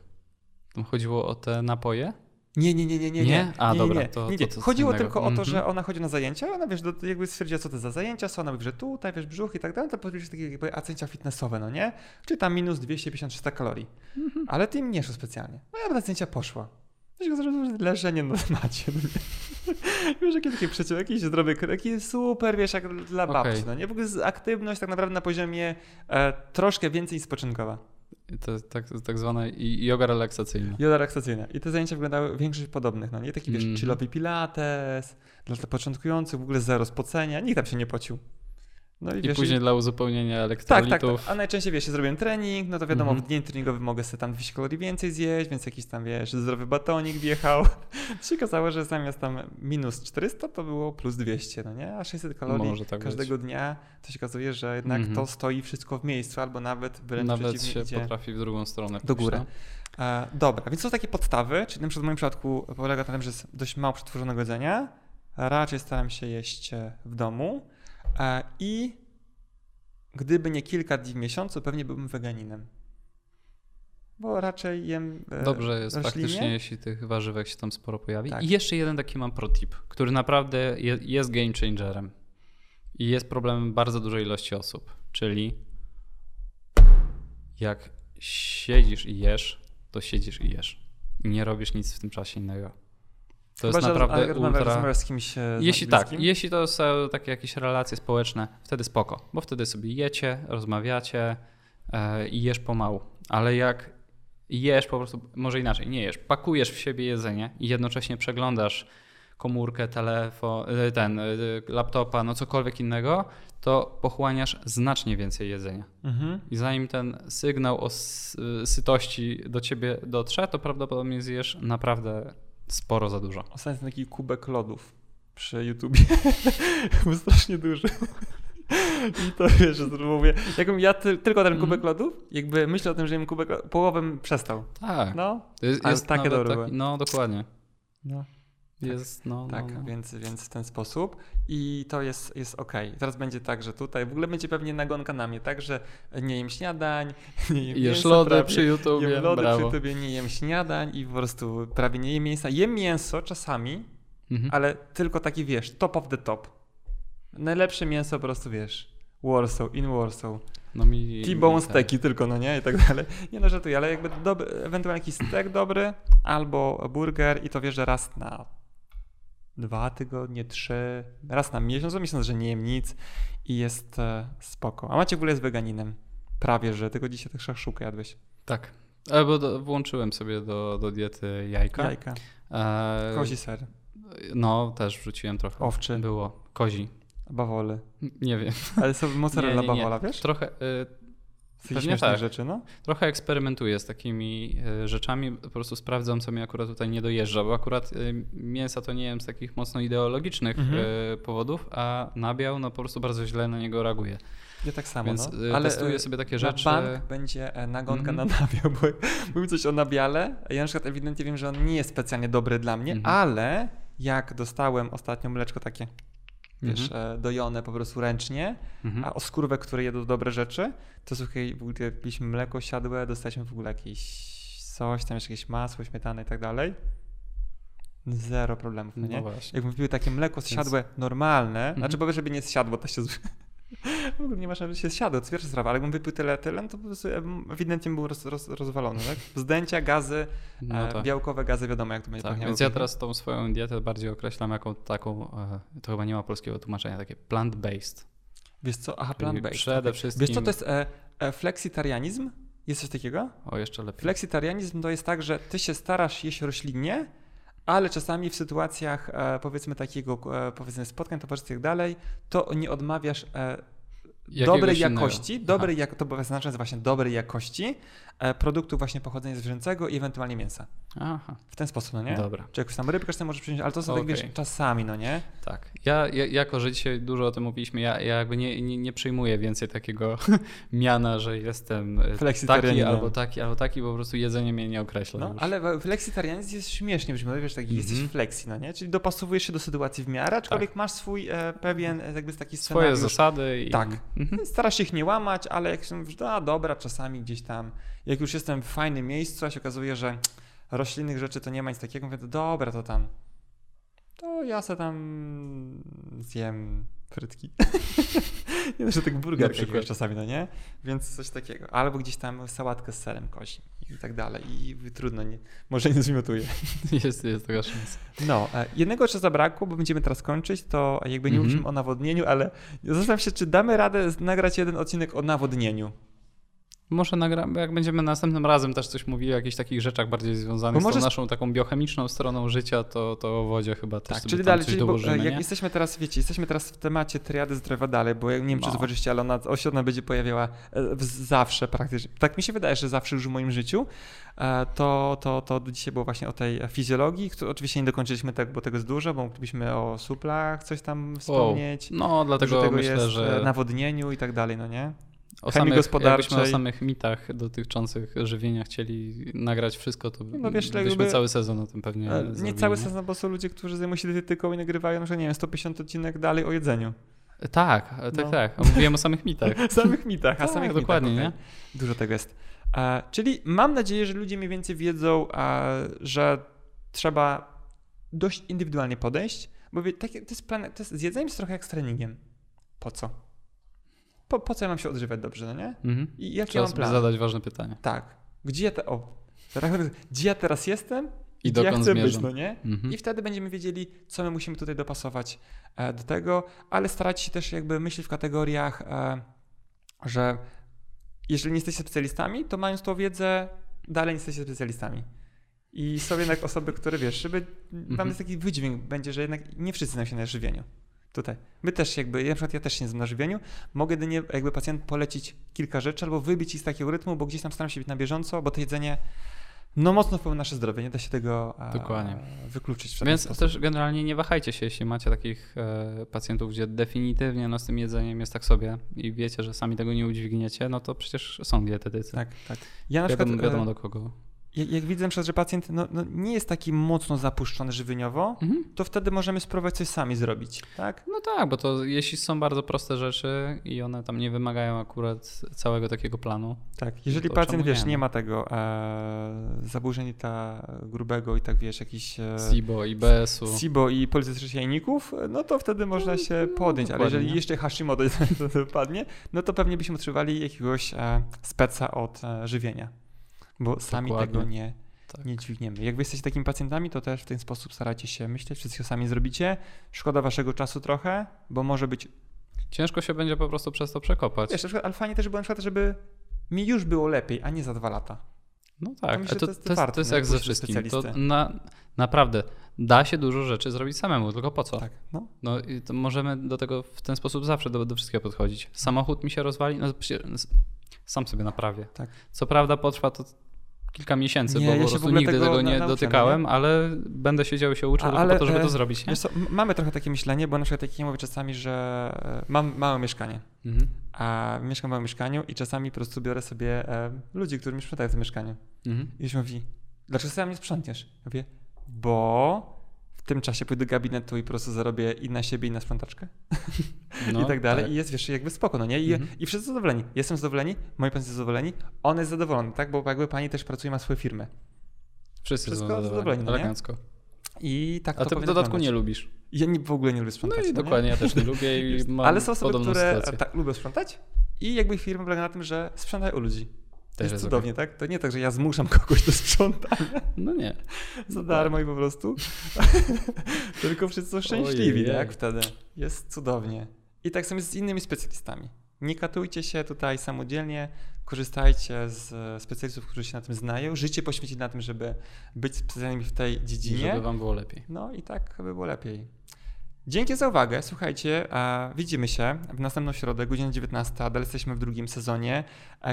Tam chodziło o te napoje? Nie, nie, nie, nie, nie. Nie? A, nie, dobra, nie, to- nie, to coś Chodziło tylko o to, Mhm. że ona chodzi na zajęcia, ona wiesz, do, jakby stwierdziła, co to za zajęcia są, ona mówi, że tutaj, wiesz, brzuch i tak dalej, to być takie jakby zajęcia fitnessowe, no nie? Czyli tam minus 250-300 kalorii. Mhm. Ale ty im nie szło specjalnie. No ja na zajęcia poszła. To leżenie na macie. Wiesz, jakie takie przeciąg, jakiś zdrowy krok, taki super, wiesz, jak dla babci, Okej. no nie? W ogóle aktywność tak naprawdę na poziomie e, troszkę więcej spoczynkowa. To tak, tak zwana i- yoga relaksacyjna. Joda relaksacyjna. I te zajęcia wyglądały większość podobnych, no nie? Taki wiesz, Mhm. chillowy pilates, dla początkujących w ogóle zero spocenia, nikt tam się nie pocił. No i, I wiesz, później i... dla uzupełnienia Tak, elektrolitów. tak, tak. A najczęściej wiesz, ja zrobiłem trening, no to wiadomo, Mhm. w dzień treningowym mogę sobie tam 200 kalorii więcej zjeść, więc jakiś tam, wiesz, zdrowy batonik wjechał. To się okazało, że zamiast tam minus 400 to było plus 200, no nie? A 600 kalorii tak każdego dnia, to się okazuje, że jednak Mhm. to stoi wszystko w miejscu, albo nawet wręcz Nawet się idzie. potrafi w drugą stronę do góry. no. E, dobra, więc są takie podstawy, czyli na przykład w moim przypadku polega na tym, że jest dość mało przetworzonego jedzenia. Raczej staram się jeść e, w domu. I gdyby nie kilka dni w miesiącu, pewnie byłbym weganinem. Bo raczej jem. e, Dobrze jest roślinie. faktycznie, jeśli tych warzywek się tam sporo pojawi. Tak. I jeszcze jeden taki mam protip, który naprawdę je, jest game changerem. I jest problemem bardzo dużej ilości osób. Czyli jak siedzisz i jesz, to siedzisz i jesz. I nie robisz nic w tym czasie innego. To Chyba, jest że naprawdę rozmawiasz- ultra... rozmawiasz z kimś. e, Jeśli tak, jeśli to są takie jakieś relacje społeczne, wtedy spoko, bo wtedy sobie jecie, rozmawiacie e, i jesz pomału. Ale jak jesz po prostu, może inaczej, nie jesz, pakujesz w siebie jedzenie i jednocześnie przeglądasz komórkę, telefon, e, ten, laptopa, no cokolwiek innego, to pochłaniasz znacznie więcej jedzenia. Mhm. I zanim ten sygnał o sytości do ciebie dotrze, to prawdopodobnie zjesz naprawdę sporo za dużo. Ostatnio taki kubek lodów przy YouTubie. Był strasznie duży. I to wiesz, że mówię. Jakbym ja ty, tylko ten kubek Mhm. lodów, jakby myślę o tym, że jem kubek, połowę przestał. Tak. No, To jest, jest takie dobre były. No, dokładnie. no. Jest, no, no, Tak, no. Więc, więc w ten sposób i to jest, jest ok. Teraz będzie tak, że tutaj w ogóle będzie pewnie nagonka na mnie, tak, że nie jem śniadań, nie jem Jesz mięsa lody prawie, przy YouTubie, jem lody brawo. przy tobie, nie jem śniadań i po prostu prawie nie jem mięsa. Jem mięso czasami, Mhm. ale tylko taki, wiesz, top of the top. Najlepsze mięso po prostu, wiesz, Warsaw, in Warsaw. No mi, T-bone tak. steaki tylko, no nie? I tak dalej. Nie no, żartuję, ale jakby dobry, ewentualnie jakiś steak dobry albo burger i to wiesz, że raz na dwa tygodnie, trzy, raz na miesiąc, bo miesiąc, że nie jem nic i jest e, spoko. A Maciek w ogóle jest weganinem. Prawie, że tylko dzisiaj też szaszłukę jadłeś. Tak. Albo do, włączyłem sobie do, do diety jajka. Jajka, E, kozi ser, No, też wrzuciłem trochę. Owczy. Było. Kozi. bawole. Nie wiem. Ale są mozzarella Nie, nie, nie. bawola, wiesz? Trochę, y, pewnie tak. rzeczy, no. trochę eksperymentuję z takimi y, rzeczami. Po prostu sprawdzam, co mi akurat tutaj nie dojeżdża, bo akurat y, mięsa to nie jem z takich mocno ideologicznych Mhm. y, powodów, a nabiał, no po prostu bardzo źle na niego reaguję. Ja tak samo, Więc no. Ale testuję e, sobie takie rzeczy. bank będzie e, nagonka Mhm. na nabiał, bo mówił coś o nabiale. Ja na przykład ewidentnie wiem, że on nie jest specjalnie dobry dla mnie, Mhm. ale jak dostałem ostatnio mleczko takie, wiesz, Mhm. e, dojone po prostu ręcznie, Mhm. a oskurwę, które jedzą dobre rzeczy, to słuchaj, w ogóle piliśmy mleko siadłe, dostaliśmy w ogóle jakieś coś, tam jeszcze jakieś masło, śmietanę i tak dalej. Zero problemów, no nie? No. Jakbym wypił takie mleko siadłe normalne, znaczy powiesz, żeby nie zsiadło, to się. w ogóle nie ma żeby się zsiadło, to pierwsza sprawa, ale jakbym wypił tyle, tyle, no to po prostu em, ewidentnie był roz, roz, rozwalony, tak? Zdęcia, gazy, No e, tak. białkowe gazy, wiadomo jak to będzie Tak, pachniało. więc ja teraz tą swoją dietę bardziej określam jako taką, e, to chyba nie ma polskiego tłumaczenia, takie plant-based. Wiesz co, aha, plant-based. Przede okej. wszystkim. Wiesz co, to jest e, e, flexitarianizm? Jest coś takiego? O, jeszcze lepiej. Flexitarianizm to jest tak, że ty się starasz jeść roślinnie, ale czasami w sytuacjach e, powiedzmy takiego, e, powiedzmy spotkań towarzyskich i tak dalej, to nie odmawiasz e, Jakiegoś dobrej innego. jakości, dobrej, jak, to jest właśnie dobrej jakości produktów właśnie pochodzenia zwierzęcego i ewentualnie mięsa. Aha, W ten sposób, no nie? dobra. Czy jakąś tam rybkę też możesz przyjąć, ale to są tak Okej. wiesz, czasami, no nie? Tak. Ja, ja, jako, że dzisiaj dużo o tym mówiliśmy, ja, ja jakby nie, nie, nie przyjmuję więcej takiego miana, że jestem e, taki albo taki, albo taki, po prostu jedzenie mnie nie określa. No, już. ale flexitarianizm jest śmiesznie brzmi, no wiesz, taki jesteś Mhm. flexi, no nie? Czyli dopasowujesz się do sytuacji w miarę, aczkolwiek masz swój e, pewien e, jakby taki Swoje scenariusz. zasady i... Tak. Mhm. Starasz się ich nie łamać, ale jak się mówisz, a dobra, czasami gdzieś tam, jak już jestem w fajnym miejscu, a się okazuje, że roślinnych rzeczy to nie ma nic takiego, mówię, dobra, to tam, to ja se tam zjem frytki. nie no, że tak burger jakiegoś czasami, no nie? Więc coś takiego. Albo gdzieś tam sałatkę z serem kozi i tak dalej. I trudno, nie, może nie zmiotuję. Jest, jest taka szansa. No, e, jednego jeszcze zabrakło, bo będziemy teraz kończyć, to jakby nie Mhm. mówiliśmy o nawodnieniu, ale zastanawiam się, czy damy radę nagrać jeden odcinek o nawodnieniu. Może nagramy, jak będziemy następnym razem też coś mówili o jakichś takich rzeczach bardziej związanych Bo z może tą sp- naszą taką biochemiczną stroną życia, to, to o wodzie chyba też Tak, czyli dalej, czyli bo, dołożymy, e, jak nie? jesteśmy teraz, wiecie, jesteśmy teraz w temacie triady zdrowia dalej, bo nie wiem, czy No. zauważyliście, ale ona, ona będzie pojawiała e, zawsze praktycznie. Tak mi się wydaje, że zawsze już w moim życiu. E, To, to, to dzisiaj było właśnie o tej fizjologii, którą oczywiście nie dokończyliśmy tak, bo tego jest dużo, bo moglibyśmy o suplach coś tam wspomnieć. No, Dużo dlatego tego myślę, jest że nawodnieniu i tak dalej, no nie? O chemii samych, gospodarczej. jakbyśmy o samych mitach dotyczących żywienia chcieli nagrać wszystko, to No wiesz, byśmy jakby- cały sezon o tym pewnie E, Nie zrobili, cały nie? sezon, bo są ludzie, którzy zajmują się dietetyką i nagrywają, że nie wiem, 150 odcinek dalej o jedzeniu. Tak, tak, No. tak. Mówiłem o samych mitach. samych mitach, a Tak, samych dokładnie, mitach, okej. Dużo tego jest. E, czyli mam nadzieję, że ludzie mniej więcej wiedzą, e, że trzeba dość indywidualnie podejść, bo wie, takie, to jest plan, to jest, z jedzeniem jest trochę jak z treningiem. Po co? Po, po co ja mam się odżywiać dobrze, no nie? Mhm. I jaki ja Trzeba mam plan? zadać ważne pytanie. Tak. Gdzie ja, te, o, gdzie ja teraz jestem I gdzie ja dokąd chcę być, zmierzam. no nie? Mhm. I wtedy będziemy wiedzieli, co my musimy tutaj dopasować e, do tego, ale starać się też jakby myśleć w kategoriach, e, że jeżeli nie jesteście specjalistami, to mając tą wiedzę, dalej nie jesteście specjalistami. I są jednak osoby, które wiesz, żeby Mhm. wam jest taki wydźwięk będzie, że jednak nie wszyscy znają się na żywieniu. Tutaj. My też jakby, ja na przykład ja też się nie znam na żywieniu, mogę jedynie jakby pacjent polecić kilka rzeczy albo wybić ich z takiego rytmu, bo gdzieś tam staram się być na bieżąco, bo to jedzenie no mocno wpływa na nasze zdrowie, nie da się tego Dokładnie. wykluczyć w Więc sposób. też generalnie nie wahajcie się, jeśli macie takich e, pacjentów, gdzie definitywnie no, z tym jedzeniem jest tak sobie i wiecie, że sami tego nie udźwigniecie, no to przecież są dietetycy. Tak, tak. Ja na wiadomo, przykład, wiadomo e, do kogo. Jak, jak widzę na przykład, że pacjent no, no, nie jest taki mocno zapuszczony żywieniowo, Mhm. to wtedy możemy spróbować coś sami zrobić, tak? No tak, bo to jeśli są bardzo proste rzeczy i one tam nie wymagają akurat całego takiego planu. Tak, jeżeli to pacjent, wiesz, nie, no? ma tego e, zaburzeń ta grubego i tak, wiesz, jakiś e, SIBO, IBS-u. SIBO i policystycznych jajników, no to wtedy można się no, podjąć, ale dokładnie, jeżeli jeszcze Hashimoto wypadnie, no to pewnie byśmy potrzebowali jakiegoś e, speca od e, żywienia, bo sami Dokładnie. tego nie, Tak. nie dźwigniemy. Jak wy jesteście takimi pacjentami, to też w ten sposób starajcie się myśleć, wszystko sami zrobicie. Szkoda waszego czasu trochę, bo może być Ciężko się będzie po prostu przez to przekopać. Wiesz, na przykład, ale fajnie też było na przykład, żeby mi już było lepiej, a nie za dwa lata. No tak, myślę, to, to, jest to, warto, to jest jak ze Pójść do wszystkim. To na, naprawdę da się dużo rzeczy zrobić samemu, tylko po co? Tak, no. No i to możemy do tego w ten sposób zawsze do, do wszystkiego podchodzić. Samochód mi się rozwali, no sam sobie naprawię. Tak. Co prawda potrwa to kilka miesięcy, Nie, bo ja po prostu nigdy tego tego, nie nauczyłem, dotykałem, ale będę siedział i się uczył ale, po to, żeby e, to zrobić. Nie? Wiesz co, mamy trochę takie myślenie, bo na przykład tak jak ja mówię czasami, że e, mam małe mieszkanie, Mhm. a mieszkam w małym mieszkaniu i czasami po prostu biorę sobie e, ludzi, którzy mi sprzątają to mieszkanie. Mhm. I się mówi, dlaczego sam nie sprzątniesz? Ja mówię, bo tym czasie pójdę do gabinetu i po prostu zarobię i na siebie, i na sprzątaczkę. No, i tak dalej. I jest, wiesz, jakby spoko, no nie? I, Mhm. I wszyscy zadowoleni. Jestem zadowoleni, moi pacjenci zadowoleni, on jest zadowolony, tak? Bo jakby pani też pracuje, ma swoją firmę. Wszyscy wszystko są zadowoleni. zadowoleni, no nie? Elegancko. I tak A to ty w dodatku nie wyglądać. lubisz. Ja nie, w ogóle nie lubię No sprzątać. i no nie? dokładnie, ja też nie lubię i mam Ale są osoby, które sytuację. tak lubią sprzątać i jakby firma polega na tym, że sprzątają u ludzi. To Też jest jest cudownie, tak? To nie tak, że ja zmuszam kogoś do sprzątania No nie. za darmo i po prostu. Tylko wszyscy są szczęśliwi, Ojej. tak? Wtedy. Jest cudownie. I tak samo jest z innymi specjalistami. Nie katujcie się tutaj samodzielnie, korzystajcie z specjalistów, którzy się na tym znają. Życie poświęcić na tym, żeby być specjalnymi w tej I dziedzinie. żeby wam było lepiej. No i tak by było lepiej. Dzięki za uwagę. Słuchajcie, widzimy się w następną środę, godzina 19. Dalej jesteśmy w drugim sezonie,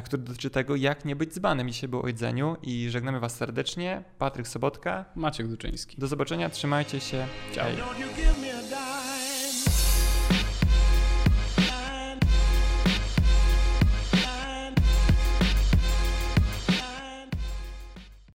który dotyczy tego, jak nie być dzbanem. Dzisiaj było o jedzeniu i żegnamy Was serdecznie. Patryk Sobotka. Maciek Duczyński. Do zobaczenia, trzymajcie się. Hej.